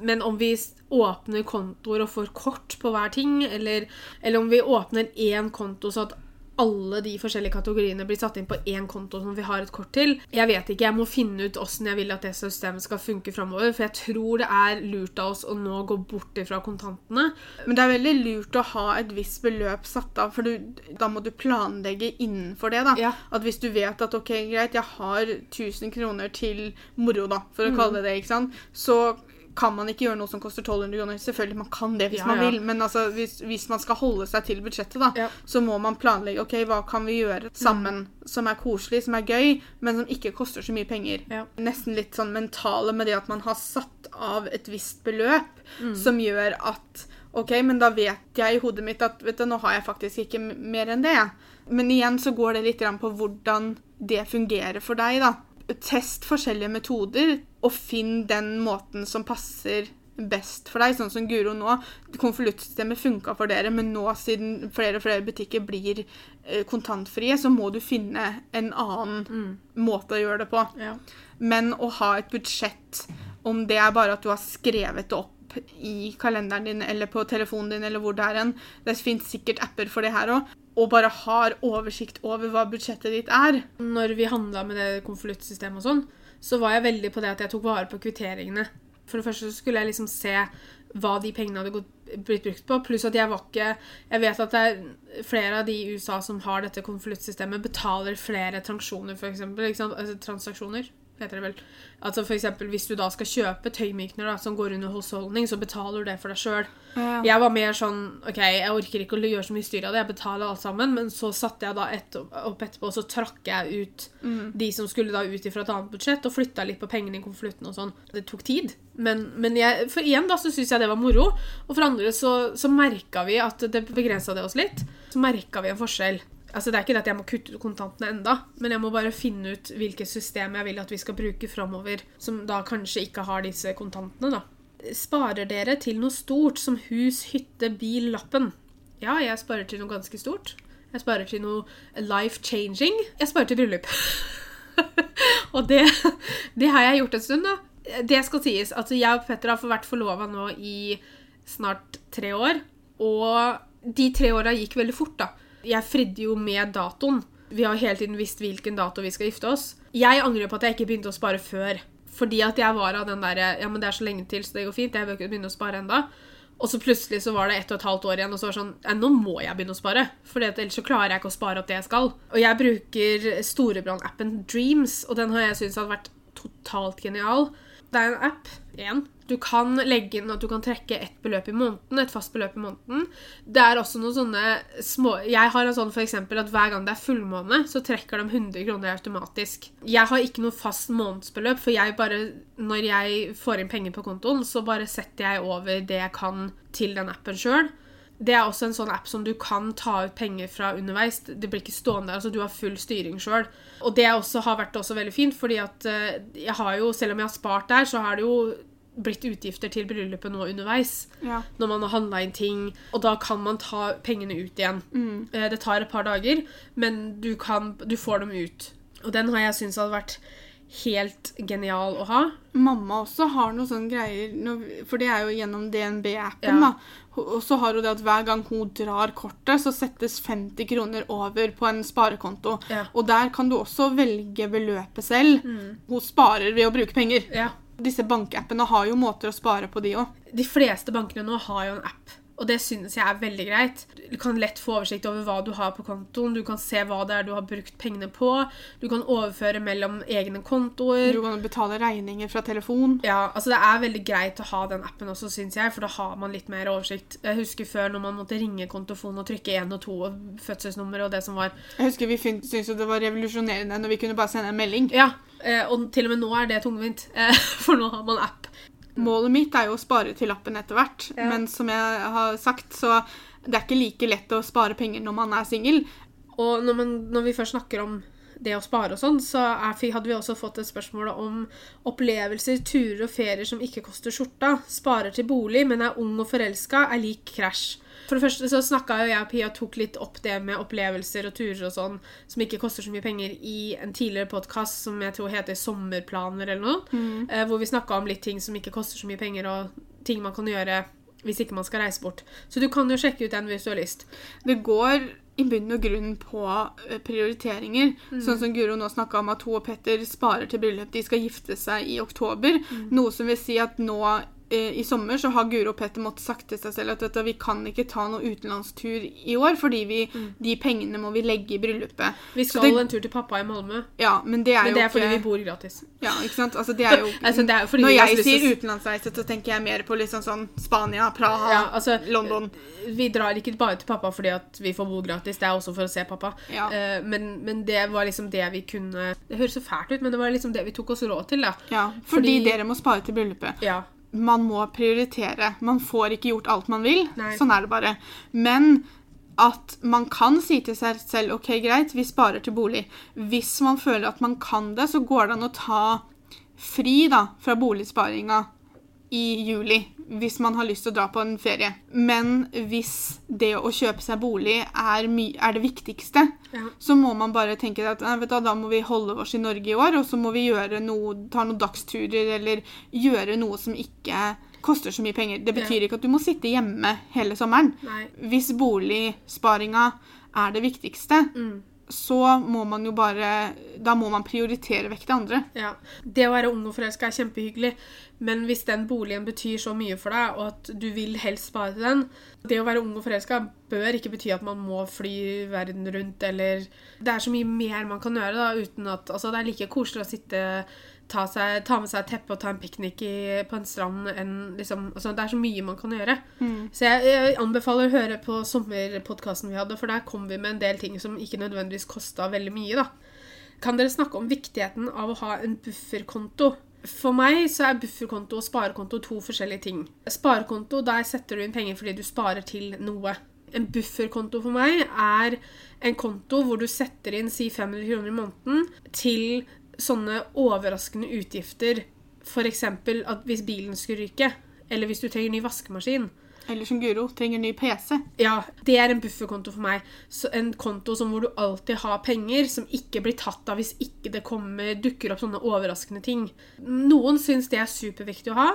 men om vi åpner kontoer og får kort på hver ting, eller, eller om vi åpner én konto så at alle de forskjellige kategoriene blir satt inn på én konto som vi har et kort til. Jeg vet ikke, jeg må finne ut åssen jeg vil at det systemet skal funke framover. For jeg tror det er lurt av oss å nå gå bort ifra kontantene. Men det er veldig lurt å ha et visst beløp satt av, for du, da må du planlegge innenfor det. da. Ja. At hvis du vet at ok, greit, jeg har 1000 kroner til moro, da, for Mm. å kalle det det, ikke sant, så kan man ikke gjøre noe som koster 1200 kroner. Selvfølgelig, man kan det hvis Ja, man ja. vil, men altså, hvis, hvis man skal holde seg til budsjettet, da, Ja. så må man planlegge ok, hva kan vi gjøre sammen som er koselig, som er gøy, men som ikke koster så mye penger. Ja. Nesten litt sånn mentale med det at man har satt av et visst beløp, Mm. som gjør at Ok, men da vet jeg i hodet mitt at vet du, nå har jeg faktisk ikke mer enn det. Men igjen så går det litt på hvordan det fungerer for deg, da. Test forskjellige metoder, og finn den måten som passer best for deg, sånn som Guro nå. Konvoluttsystemet funka for dere, men nå siden flere og flere butikker blir eh, kontantfrie, så må du finne en annen måte å gjøre det på. Ja. Men å ha et budsjett, om det er bare at du har skrevet det opp i kalenderen din eller på telefonen din eller hvor det er hen Det finnes sikkert apper for det her òg. Og bare har oversikt over hva budsjettet ditt er. Når vi handla med det konvoluttsystemet og sånn, så var jeg veldig på det at jeg tok vare på kvitteringene. For det første så skulle jeg liksom se hva de pengene hadde gått, blitt brukt på. Pluss at jeg var ikke Jeg vet at det er flere av de i USA som har dette konvoluttsystemet, betaler flere transaksjoner, sant? Altså, transaksjoner, heter det vel. Altså for eksempel hvis du da skal kjøpe tøymykner da, som går under husholdning, så betaler du det for deg sjøl. Ja. Jeg var mer sånn OK, jeg orker ikke å gjøre så mye styr av det, jeg betaler alt sammen. Men så satte jeg da et, opp etterpå, og så trakk jeg ut de som skulle da ut ifra et annet budsjett, og flytta litt på pengene i konvolutten og sånn. Det tok tid. Men, men jeg, for igjen da, så syns jeg det var moro. Og for andre så, så merka vi at det begrensa det oss litt. Så merka vi en forskjell. Altså Det er ikke det at jeg må kutte ut kontantene enda, men jeg må bare finne ut hvilket system jeg vil at vi skal bruke framover, som da kanskje ikke har disse kontantene, da. Sparer dere til noe stort, som hus, hytte, bil, lappen? Ja, jeg sparer til noe ganske stort. Jeg sparer til noe life-changing. Jeg sparer til bryllup. og det, det har jeg gjort en stund, da. Det skal sies at jeg og Petter har vært forlova nå i snart tre år. Og de tre åra gikk veldig fort, da. Jeg fridde jo med datoen. Vi har hele tiden visst hvilken dato vi skal gifte oss. Jeg angrer på at jeg ikke begynte å spare før. Fordi at jeg var av den derre Ja, men det er så lenge til, så det går fint. Jeg bør ikke begynne å spare enda. Og så plutselig så var det ett og et halvt år igjen, og så var det sånn ja, Nå må jeg begynne å spare. For ellers så klarer jeg ikke å spare opp det jeg skal. Og jeg bruker Storebrand-appen Dreams, og den har jeg syntes hadde vært totalt genial. Det er en app, én, Du kan legge inn at du kan trekke et beløp i måneden, et fast beløp i måneden. Det er også noen sånne små Jeg har en sånn eksempel at hver gang det er fullmåne, så trekker de 100 kroner automatisk. Jeg har ikke noe fast månedsbeløp, for jeg bare Når jeg får inn penger på kontoen, så bare setter jeg over det jeg kan til den appen sjøl. Det er også en sånn app som du kan ta ut penger fra underveis. Det blir ikke stående der, altså Du har full styring sjøl. Og det også har vært også veldig fint, fordi at eh, jeg har jo, selv om jeg har spart der, så har det jo blitt utgifter til bryllupet nå underveis. Ja. Når man har handla inn ting. Og da kan man ta pengene ut igjen. Mm. Det tar et par dager, men du, kan, du får dem ut. Og den har jeg syntes hadde vært helt genial å ha. Mamma også har noen sånne greier, for det er jo gjennom DNB-appen. Ja. da. Og så har hun det at hver gang hun drar kortet, så settes 50 kroner over på en sparekonto. Ja. Og der kan du også velge beløpet selv. Hun sparer ved å bruke penger. Ja. Disse bankappene har jo måter å spare på, de òg. De fleste bankene nå har jo en app, og det synes jeg er veldig greit. Du kan lett få oversikt over hva du har på kontoen, du kan se hva det er du har brukt pengene på, du kan overføre mellom egne kontoer. Du kan betale regninger fra telefon. Ja, altså Det er veldig greit å ha den appen også, syns jeg, for da har man litt mer oversikt. Jeg husker før når man måtte ringe kontofon og trykke 1 og 2 og fødselsnummer og det som var. Jeg husker Vi syntes jo det var revolusjonerende når vi kunne bare sende en melding. Ja, eh, og til og med nå er det tungvint, eh, for nå har man app. Målet mitt er jo å spare til lappen etter hvert, Ja. men som jeg har sagt, så det er ikke like lett å spare penger når man er singel. Og når, man, når vi først snakker om det å spare og sånn, så hadde vi også fått et spørsmål om opplevelser, turer og ferier som ikke koster skjorta. Sparer til bolig, men er ung og forelska, er lik krasj. For det første så snakka jo jeg og Pia tok litt opp det med opplevelser og turer og sånn som ikke koster så mye penger, i en tidligere podkast som jeg tror heter Sommerplaner eller noe. eh, Hvor vi snakka om litt ting som ikke koster så mye penger, og ting man kan gjøre hvis ikke man skal reise bort. Så du kan jo sjekke ut den hvis du har lyst. Det går i bunn og grunn på prioriteringer. prioriteringer. Sånn som Guro nå snakka om at hun og Petter sparer til bryllup. De skal gifte seg i oktober. Noe som vil si at nå eh, i sommer så har Guro og Petter måttet sagt til seg selv at vet du, vi kan ikke ta noen utenlandstur i år, fordi vi, de pengene må vi legge i bryllupet. Vi skal det- en tur til pappa i Malmö. Ja, men det er Men jo det er fordi ikke vi bor gratis. Ja, ikke sant? Altså, det er jo Altså, det er jo Når jeg sier utenlandsreise, så tenker jeg mer på liksom sånn Spania, Praha, Ja, altså, London. Vi drar ikke bare til pappa fordi at vi får bo gratis, det er også for å se pappa. Ja. Uh, men, men det var liksom det vi kunne Det høres så fælt ut, men det var liksom det vi tok oss råd til, da. Ja, fordi, Fordi- dere må spare til bryllupet. Ja. Man må prioritere. Man får ikke gjort alt man vil. Nei. Sånn er det bare. Men at man kan si til seg selv OK, greit, vi sparer til bolig. Hvis man føler at man kan det, så går det an å ta fri da, fra boligsparinga i juli hvis man har lyst til å dra på en ferie. Men hvis det å kjøpe seg bolig er, er det viktigste, Ja. så må man bare tenke at du, da må vi holde oss i Norge i år, og så må vi noe, ta noen dagsturer eller gjøre noe som ikke koster så mye penger. Det betyr ikke at du må sitte hjemme hele sommeren. Nei. Hvis boligsparinga er det viktigste, Mm. Så må man jo bare Da må man prioritere vekk det andre. Ja. Det å være ung og forelska er kjempehyggelig, men hvis den boligen betyr så mye for deg, og at du vil helst spare til den Det å være ung og forelska bør ikke bety at man må fly verden rundt, eller Det er så mye mer man kan gjøre, da, uten at Altså, det er like koselig å sitte Ta, seg, ta med seg et teppe og ta en piknik på en strand enn liksom altså, Det er så mye man kan gjøre. Så jeg, jeg anbefaler å høre på sommerpodkasten vi hadde, for der kom vi med en del ting som ikke nødvendigvis kosta veldig mye, da. Kan dere snakke om viktigheten av å ha en bufferkonto? For meg så er bufferkonto og sparekonto to forskjellige ting. Sparekonto, der setter du inn penger fordi du sparer til noe. En bufferkonto for meg er en konto hvor du setter inn si 500 kroner i måneden til sånne overraskende utgifter. F.eks. at hvis bilen skulle ryke, eller hvis du trenger ny vaskemaskin. Eller som Guro, trenger ny PC. Ja, det er en bufferkonto for meg. Så en konto som hvor du alltid har penger, som ikke blir tatt av hvis ikke det kommer, dukker opp sånne overraskende ting. Noen syns det er superviktig å ha.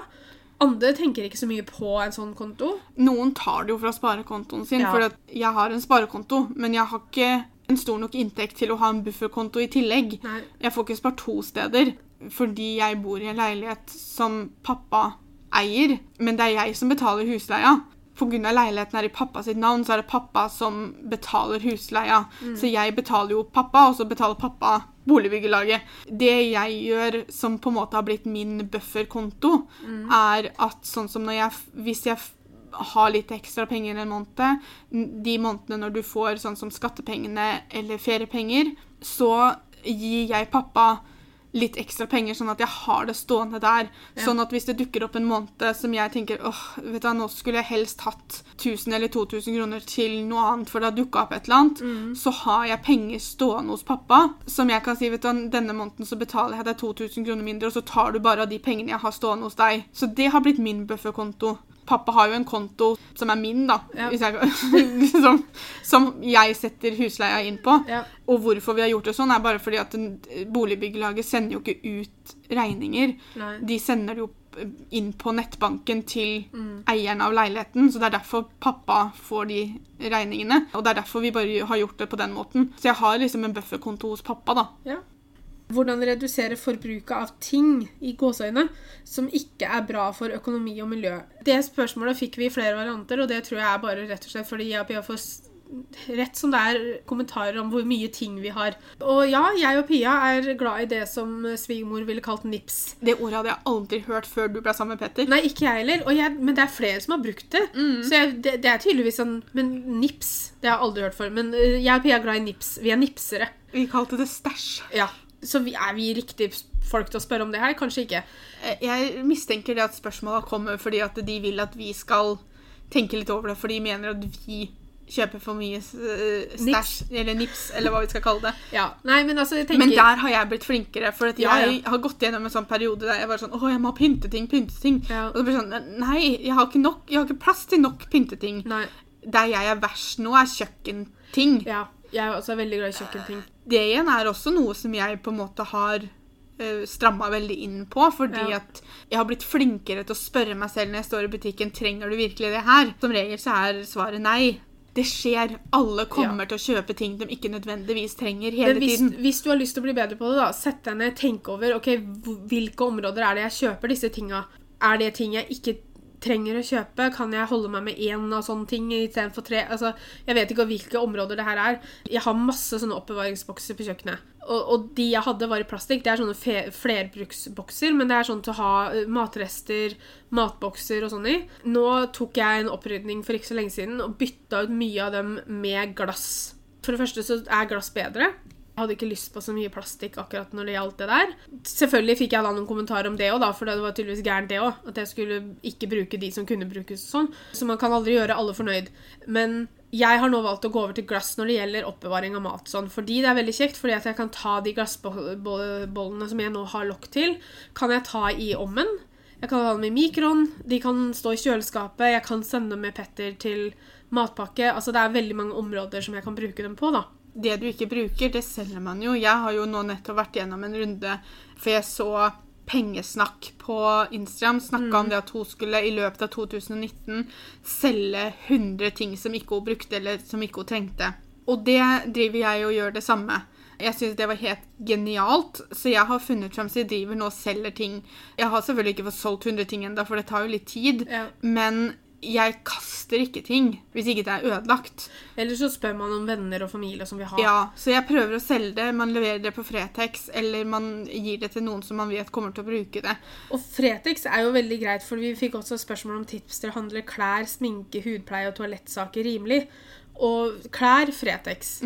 Andre tenker ikke så mye på en sånn konto. Noen tar det jo fra sparekontoen sin, Ja. for jeg har en sparekonto, men jeg har ikke en stor nok inntekt til å ha en bufferkonto i tillegg. Nei. Jeg får ikke spart to steder, fordi jeg bor i en leilighet som pappa eier, men det er jeg som betaler husleia. Pga. leiligheten er i pappa sitt navn, så er det pappa som betaler husleia. Så jeg betaler jo pappa, og så betaler pappa boligbyggelaget. Det jeg gjør som på en måte har blitt min bufferkonto, er at sånn som når jeg Hvis jeg har litt ekstra penger en måned, de månedene når du får sånn som skattepengene eller feriepenger, så gir jeg pappa litt ekstra penger, sånn at jeg har det stående der. Sånn at hvis det dukker opp en måned som jeg tenker åh, vet du nå skulle jeg helst hatt 1000 eller 2000 kroner til noe annet, for det har dukka opp et eller annet, så har jeg penger stående hos pappa, som jeg kan si, vet du denne måneden så betaler jeg deg 2000 kroner mindre, og så tar du bare av de pengene jeg har stående hos deg. Så det har blitt min bufferkonto. Pappa har jo en konto som er min, da, Ja. jeg, som, som jeg setter husleia inn på. Ja. Og hvorfor vi har gjort det sånn, er bare fordi at boligbyggelaget sender jo ikke ut regninger. Nei. De sender det jo inn på nettbanken til Mm. eieren av leiligheten, så det er derfor pappa får de regningene. Og det er derfor vi bare har gjort det på den måten. Så jeg har liksom en bufferkonto hos pappa, da. Ja. Hvordan redusere forbruket av ting i gåseøyne som ikke er bra for økonomi og miljø. Det spørsmålet fikk vi i flere varianter, og det tror jeg er bare rett og slett fordi jeg får rett som det er kommentarer om hvor mye ting vi har. Og ja, jeg og Pia er glad i det som svigermor ville kalt nips. Det ordet hadde jeg aldri hørt før du ble sammen med Petter. Nei, ikke jeg heller. Jeg, men det er flere som har brukt det. Så jeg, det, det er tydeligvis sånn Men nips, det har jeg aldri hørt før. Men øh, jeg og Pia er glad i nips. Vi er nipsere. Vi kalte det stæsj. Ja. Så vi, er vi riktig folk til å spørre om det her? Kanskje ikke. Eh, Jeg mistenker det at spørsmåla kommer fordi at de vil at vi skal tenke litt over det, for de mener at vi kjøper for mye eh, stæsj, eller nips, eller hva vi skal kalle det. Ja. Nei, men altså, tenker Men der har jeg blitt flinkere, for jeg Ja, ja. har gått gjennom en sånn periode der jeg var sånn Å, jeg må ha pynteting, pynteting. Ja. Og så blir det sånn Nei, jeg har ikke nok, jeg har ikke plass til nok pynteting. Nei. Der jeg er verst nå, er kjøkkenting. Ja. Jeg er også veldig glad i kjøkkenting. Det igjen er også noe som jeg på en måte har uh, stramma veldig inn på, fordi Ja. at jeg har blitt flinkere til å spørre meg selv når jeg står i butikken trenger du virkelig det her. Som regel så er svaret nei. Det skjer. Alle kommer til å kjøpe ting de ikke nødvendigvis trenger hele Men hvis, tiden. hvis du har lyst til å bli bedre på det, da, sett deg ned, tenk over ok, hvilke områder er det jeg kjøper disse tinga. Er det ting jeg ikke trenger å kjøpe? Kan jeg holde meg med én av sånne ting istedenfor tre? Altså, jeg vet ikke hvilke områder det her er. Jeg har masse sånne oppbevaringsbokser på kjøkkenet. Og, og de jeg hadde, var i plastikk. Det er sånne flerbruksbokser, men det er sånn til å ha matrester, matbokser og sånn i. Nå tok jeg en opprydning for ikke så lenge siden og bytta ut mye av dem med glass. For det første så er glass bedre. Jeg hadde ikke lyst på så mye plastikk akkurat når det gjaldt det der. Selvfølgelig fikk jeg da noen kommentarer om det òg, for det var tydeligvis gærent det òg. At jeg skulle ikke bruke de som kunne brukes og sånn. Så man kan aldri gjøre alle fornøyd. Men jeg har nå valgt å gå over til glass når det gjelder oppbevaring av mat. Sånn, fordi det er veldig kjekt, fordi at jeg kan ta de glassbollene som jeg nå har lokk til, kan jeg ta i ommen. Jeg kan ha dem i mikroen, de kan stå i kjøleskapet, jeg kan sende dem med Petter til matpakke. Altså det er veldig mange områder som jeg kan bruke dem på, da. Det du ikke bruker, det selger man jo. Jeg har jo nå nettopp vært gjennom en runde, for jeg så Pengesnakk på Instagram snakka om det at hun skulle i løpet av 2019 selge 100 ting som ikke hun brukte, eller som ikke hun trengte. Og det driver jeg og gjør det samme. Jeg syns det var helt genialt, så jeg har funnet frem så jeg driver nå og selger ting. Jeg har selvfølgelig ikke fått solgt 100 ting ennå, for det tar jo litt tid. Ja. Men jeg kaster ikke ting hvis ikke det er ødelagt. Eller så spør man om venner og familie som vil ha. Ja, så jeg prøver å selge det. Man leverer det på Fretex, eller man gir det til noen som man vet kommer til å bruke det. Og Fretex er jo veldig greit, for vi fikk også spørsmål om tips til å handle klær, sminke, hudpleie og toalettsaker rimelig. Og klær Fretex.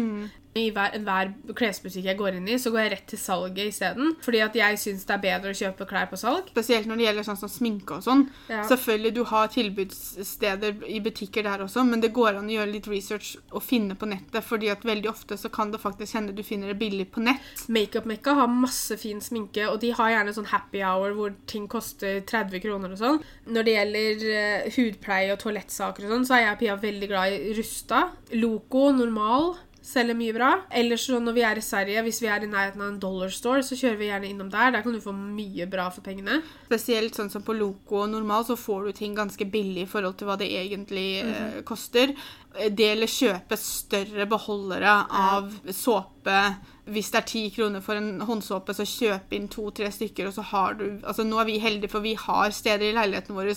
I hver, enhver klesbutikk jeg går inn i, så går jeg rett til salget isteden. Fordi at jeg syns det er bedre å kjøpe klær på salg. Spesielt når det gjelder sånn som sminke og sånn. Ja. Selvfølgelig du har tilbudssteder i butikker der også, men det går an å gjøre litt research og finne på nettet, fordi at veldig ofte så kan det faktisk hende du finner det billig på nett. Makeup-mekka har masse fin sminke, og de har gjerne sånn happy hour hvor ting koster 30 kroner og sånn. Når det gjelder uh, hudpleie og toalettsaker og sånn, så er jeg og Pia veldig glad i Rusta. Loco, normal, Selger mye bra. Ellers så når vi er i Sverige, hvis vi er i nærheten av en dollar store, så kjører vi gjerne innom der. Der kan du få mye bra for pengene. Spesielt sånn som på Loco og Normal, så får du ting ganske billig i forhold til hva det egentlig eh, koster. Det eller kjøpe større beholdere av såpe. Hvis det er ti kroner for en håndsåpe, så kjøp inn to-tre stykker, og så har du Altså, nå er vi heldige, for vi har steder i leiligheten vår,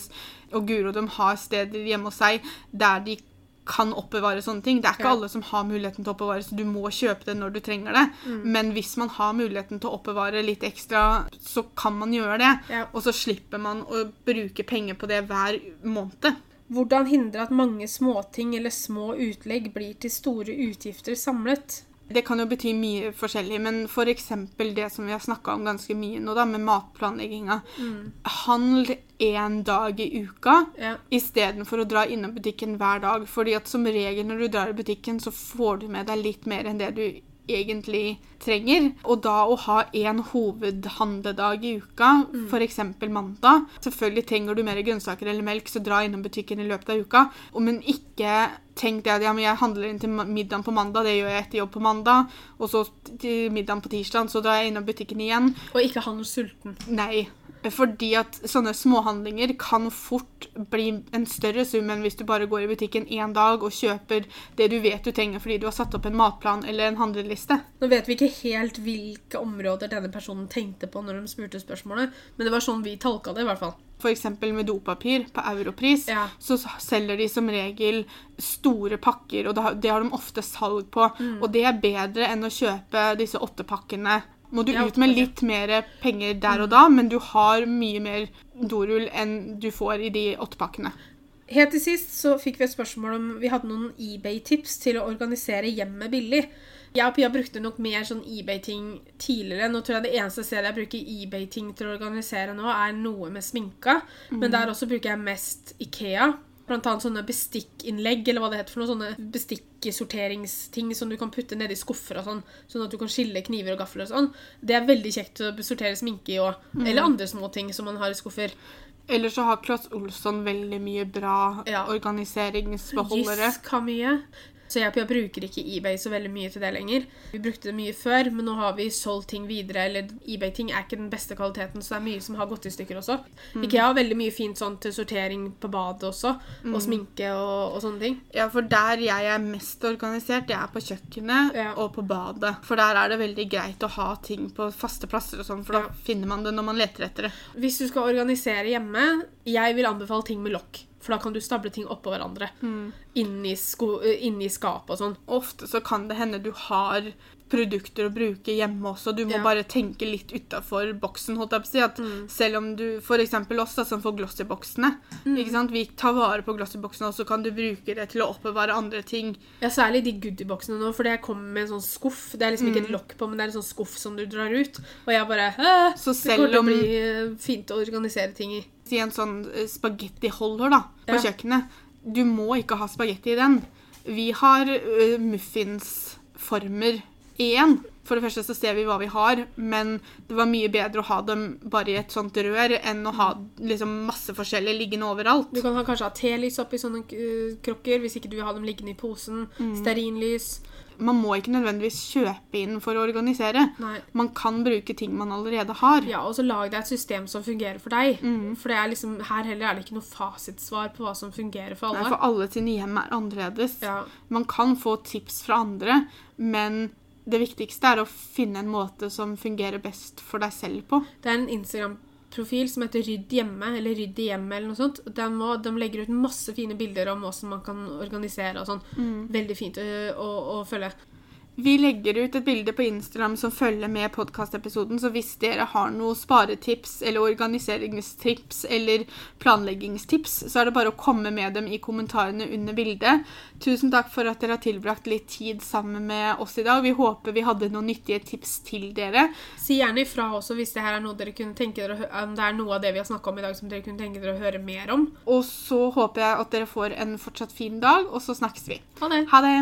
og Guro de har steder hjemme hos seg der de kan oppbevare sånne ting. Det er ikke Ja. alle som har muligheten til å oppbevare, så du må kjøpe det når du trenger det. Men hvis man har muligheten til å oppbevare litt ekstra, så kan man gjøre det. Ja. Og så slipper man å bruke penger på det hver måned. Hvordan hindre at mange småting eller små utlegg blir til store utgifter samlet? Det kan jo bety mye forskjellig, men f.eks. det som vi har snakka om ganske mye nå, da, med matplanlegginga. Handl én dag i uka Ja. istedenfor å dra innom butikken hver dag. Fordi at som regel når du drar i butikken, så får du med deg litt mer enn det du egentlig trenger. Og da å ha én hovedhandledag i uka, f.eks. mandag Selvfølgelig trenger du mer grønnsaker eller melk, så dra innom butikken i løpet av uka. Men ikke tenk det at ja, men jeg handler inn til middagen på mandag, det gjør jeg etter jobb på mandag. Og så til middagen på tirsdag, så drar jeg innom butikken igjen. Og ikke ha noe sulten. Nei. Fordi at sånne småhandlinger kan fort bli en større sum enn hvis du bare går i butikken én dag og kjøper det du vet du trenger fordi du har satt opp en matplan eller en handleliste. Nå vet vi ikke helt hvilke områder denne personen tenkte på når de spurte spørsmålet, men det var sånn vi tolka det, i hvert fall. F.eks. med dopapir på europris, Ja. så selger de som regel store pakker, og det har, de ofte salg på. Mm. Og det er bedre enn å kjøpe disse åttepakkene. Må du ut med litt mer penger der og da, men du har mye mer dorull enn du får i de åtte pakkene. Helt til sist så fikk vi et spørsmål om vi hadde noen eBay-tips til å organisere hjemmet billig. Jeg og Pia brukte nok mer sånn eBay-ting tidligere. Nå tror jeg det eneste stedet jeg bruker eBay-ting til å organisere nå, er noe med sminka. Men der også bruker jeg mest Ikea. Blant annet sånne bestikkinnlegg, eller hva det heter for noe. Sånne bestikksorteringsting som du kan putte nedi skuffer og sånn. Sånn at du kan skille kniver og gafler og sånn. Det er veldig kjekt å sortere sminke i òg. Eller andre små ting som man har i skuffer. Ellers så har Claes Olsson veldig mye bra Ja. organiseringsbeholdere. Gisk har mye. Så jeg, jeg bruker ikke eBay så veldig mye til det lenger. Vi brukte det mye før, men nå har vi solgt ting videre. Eller eBay-ting er ikke den beste kvaliteten, så det er mye som har gått i stykker også. Ikea har veldig mye fint sånn til sortering på badet også, og sminke og, og sånne ting. Ja, for der jeg er mest organisert, det er på kjøkkenet Ja. og på badet. For der er det veldig greit å ha ting på faste plasser og sånn, for Ja. da finner man det når man leter etter det. Hvis du skal organisere hjemme, jeg vil anbefale ting med lokk. For da kan du stable ting oppå hverandre. Inni, sko inni skapet og sånn. Ofte så kan det hende du har produkter å bruke hjemme også. Du må Ja. bare tenke litt utafor boksen. holdt jeg på å si. At Selv om du F.eks. oss da, som får glossyboksene. Mm. ikke sant? Vi tar vare på Glossy-boksene, og så kan du bruke det til å oppbevare andre ting. Ja, Særlig de goodieboksene nå, for det kommer med en sånn skuff. Det er liksom ikke et lokk på, men det er en sånn skuff som du drar ut. Og jeg bare «Hæ? Så Det kommer til å bli eh, fint å organisere ting i. Si en sånn eh, spagettiholder da, på Ja. kjøkkenet. Du må ikke ha spagetti i den. Vi har uh, muffinsformer igjen. For det første så ser vi hva vi har, men det var mye bedre å ha dem bare i et sånt rør enn å ha liksom masse forskjellig liggende overalt. Du kan ha, kanskje ha telys oppi sånne eh, krukker hvis ikke du vil ha dem liggende i posen. Mm. Stearinlys. Man må ikke nødvendigvis kjøpe inn for å organisere. Nei. Man kan bruke ting man allerede har. Ja, og så lag deg et system som fungerer for deg. Mm. For det er liksom, her heller er det ikke noe fasitsvar på hva som fungerer for alle. Nei, for alle sine hjem er annerledes. Ja. Man kan få tips fra andre, men det viktigste er å finne en måte som fungerer best for deg selv på. Det er en Instagram-profil som heter Rydd hjemme, eller Rydd i hjemmet, eller noe sånt. De, må, de legger ut masse fine bilder om hvordan man kan organisere og sånn. Mm. Veldig fint å, å, å følge. Vi legger ut et bilde på Instagram som følger med podkastepisoden, så hvis dere har noen sparetips eller organiseringstips eller planleggingstips, så er det bare å komme med dem i kommentarene under bildet. Tusen takk for at dere har tilbrakt litt tid sammen med oss i dag. Vi håper vi hadde noen nyttige tips til dere. Si gjerne ifra også hvis det her er noe dere kunne tenke dere om det er noe av det vi har snakka om i dag som dere kunne tenke dere å høre mer om. Og så håper jeg at dere får en fortsatt fin dag, og så snakkes vi. Ha det! Ha det!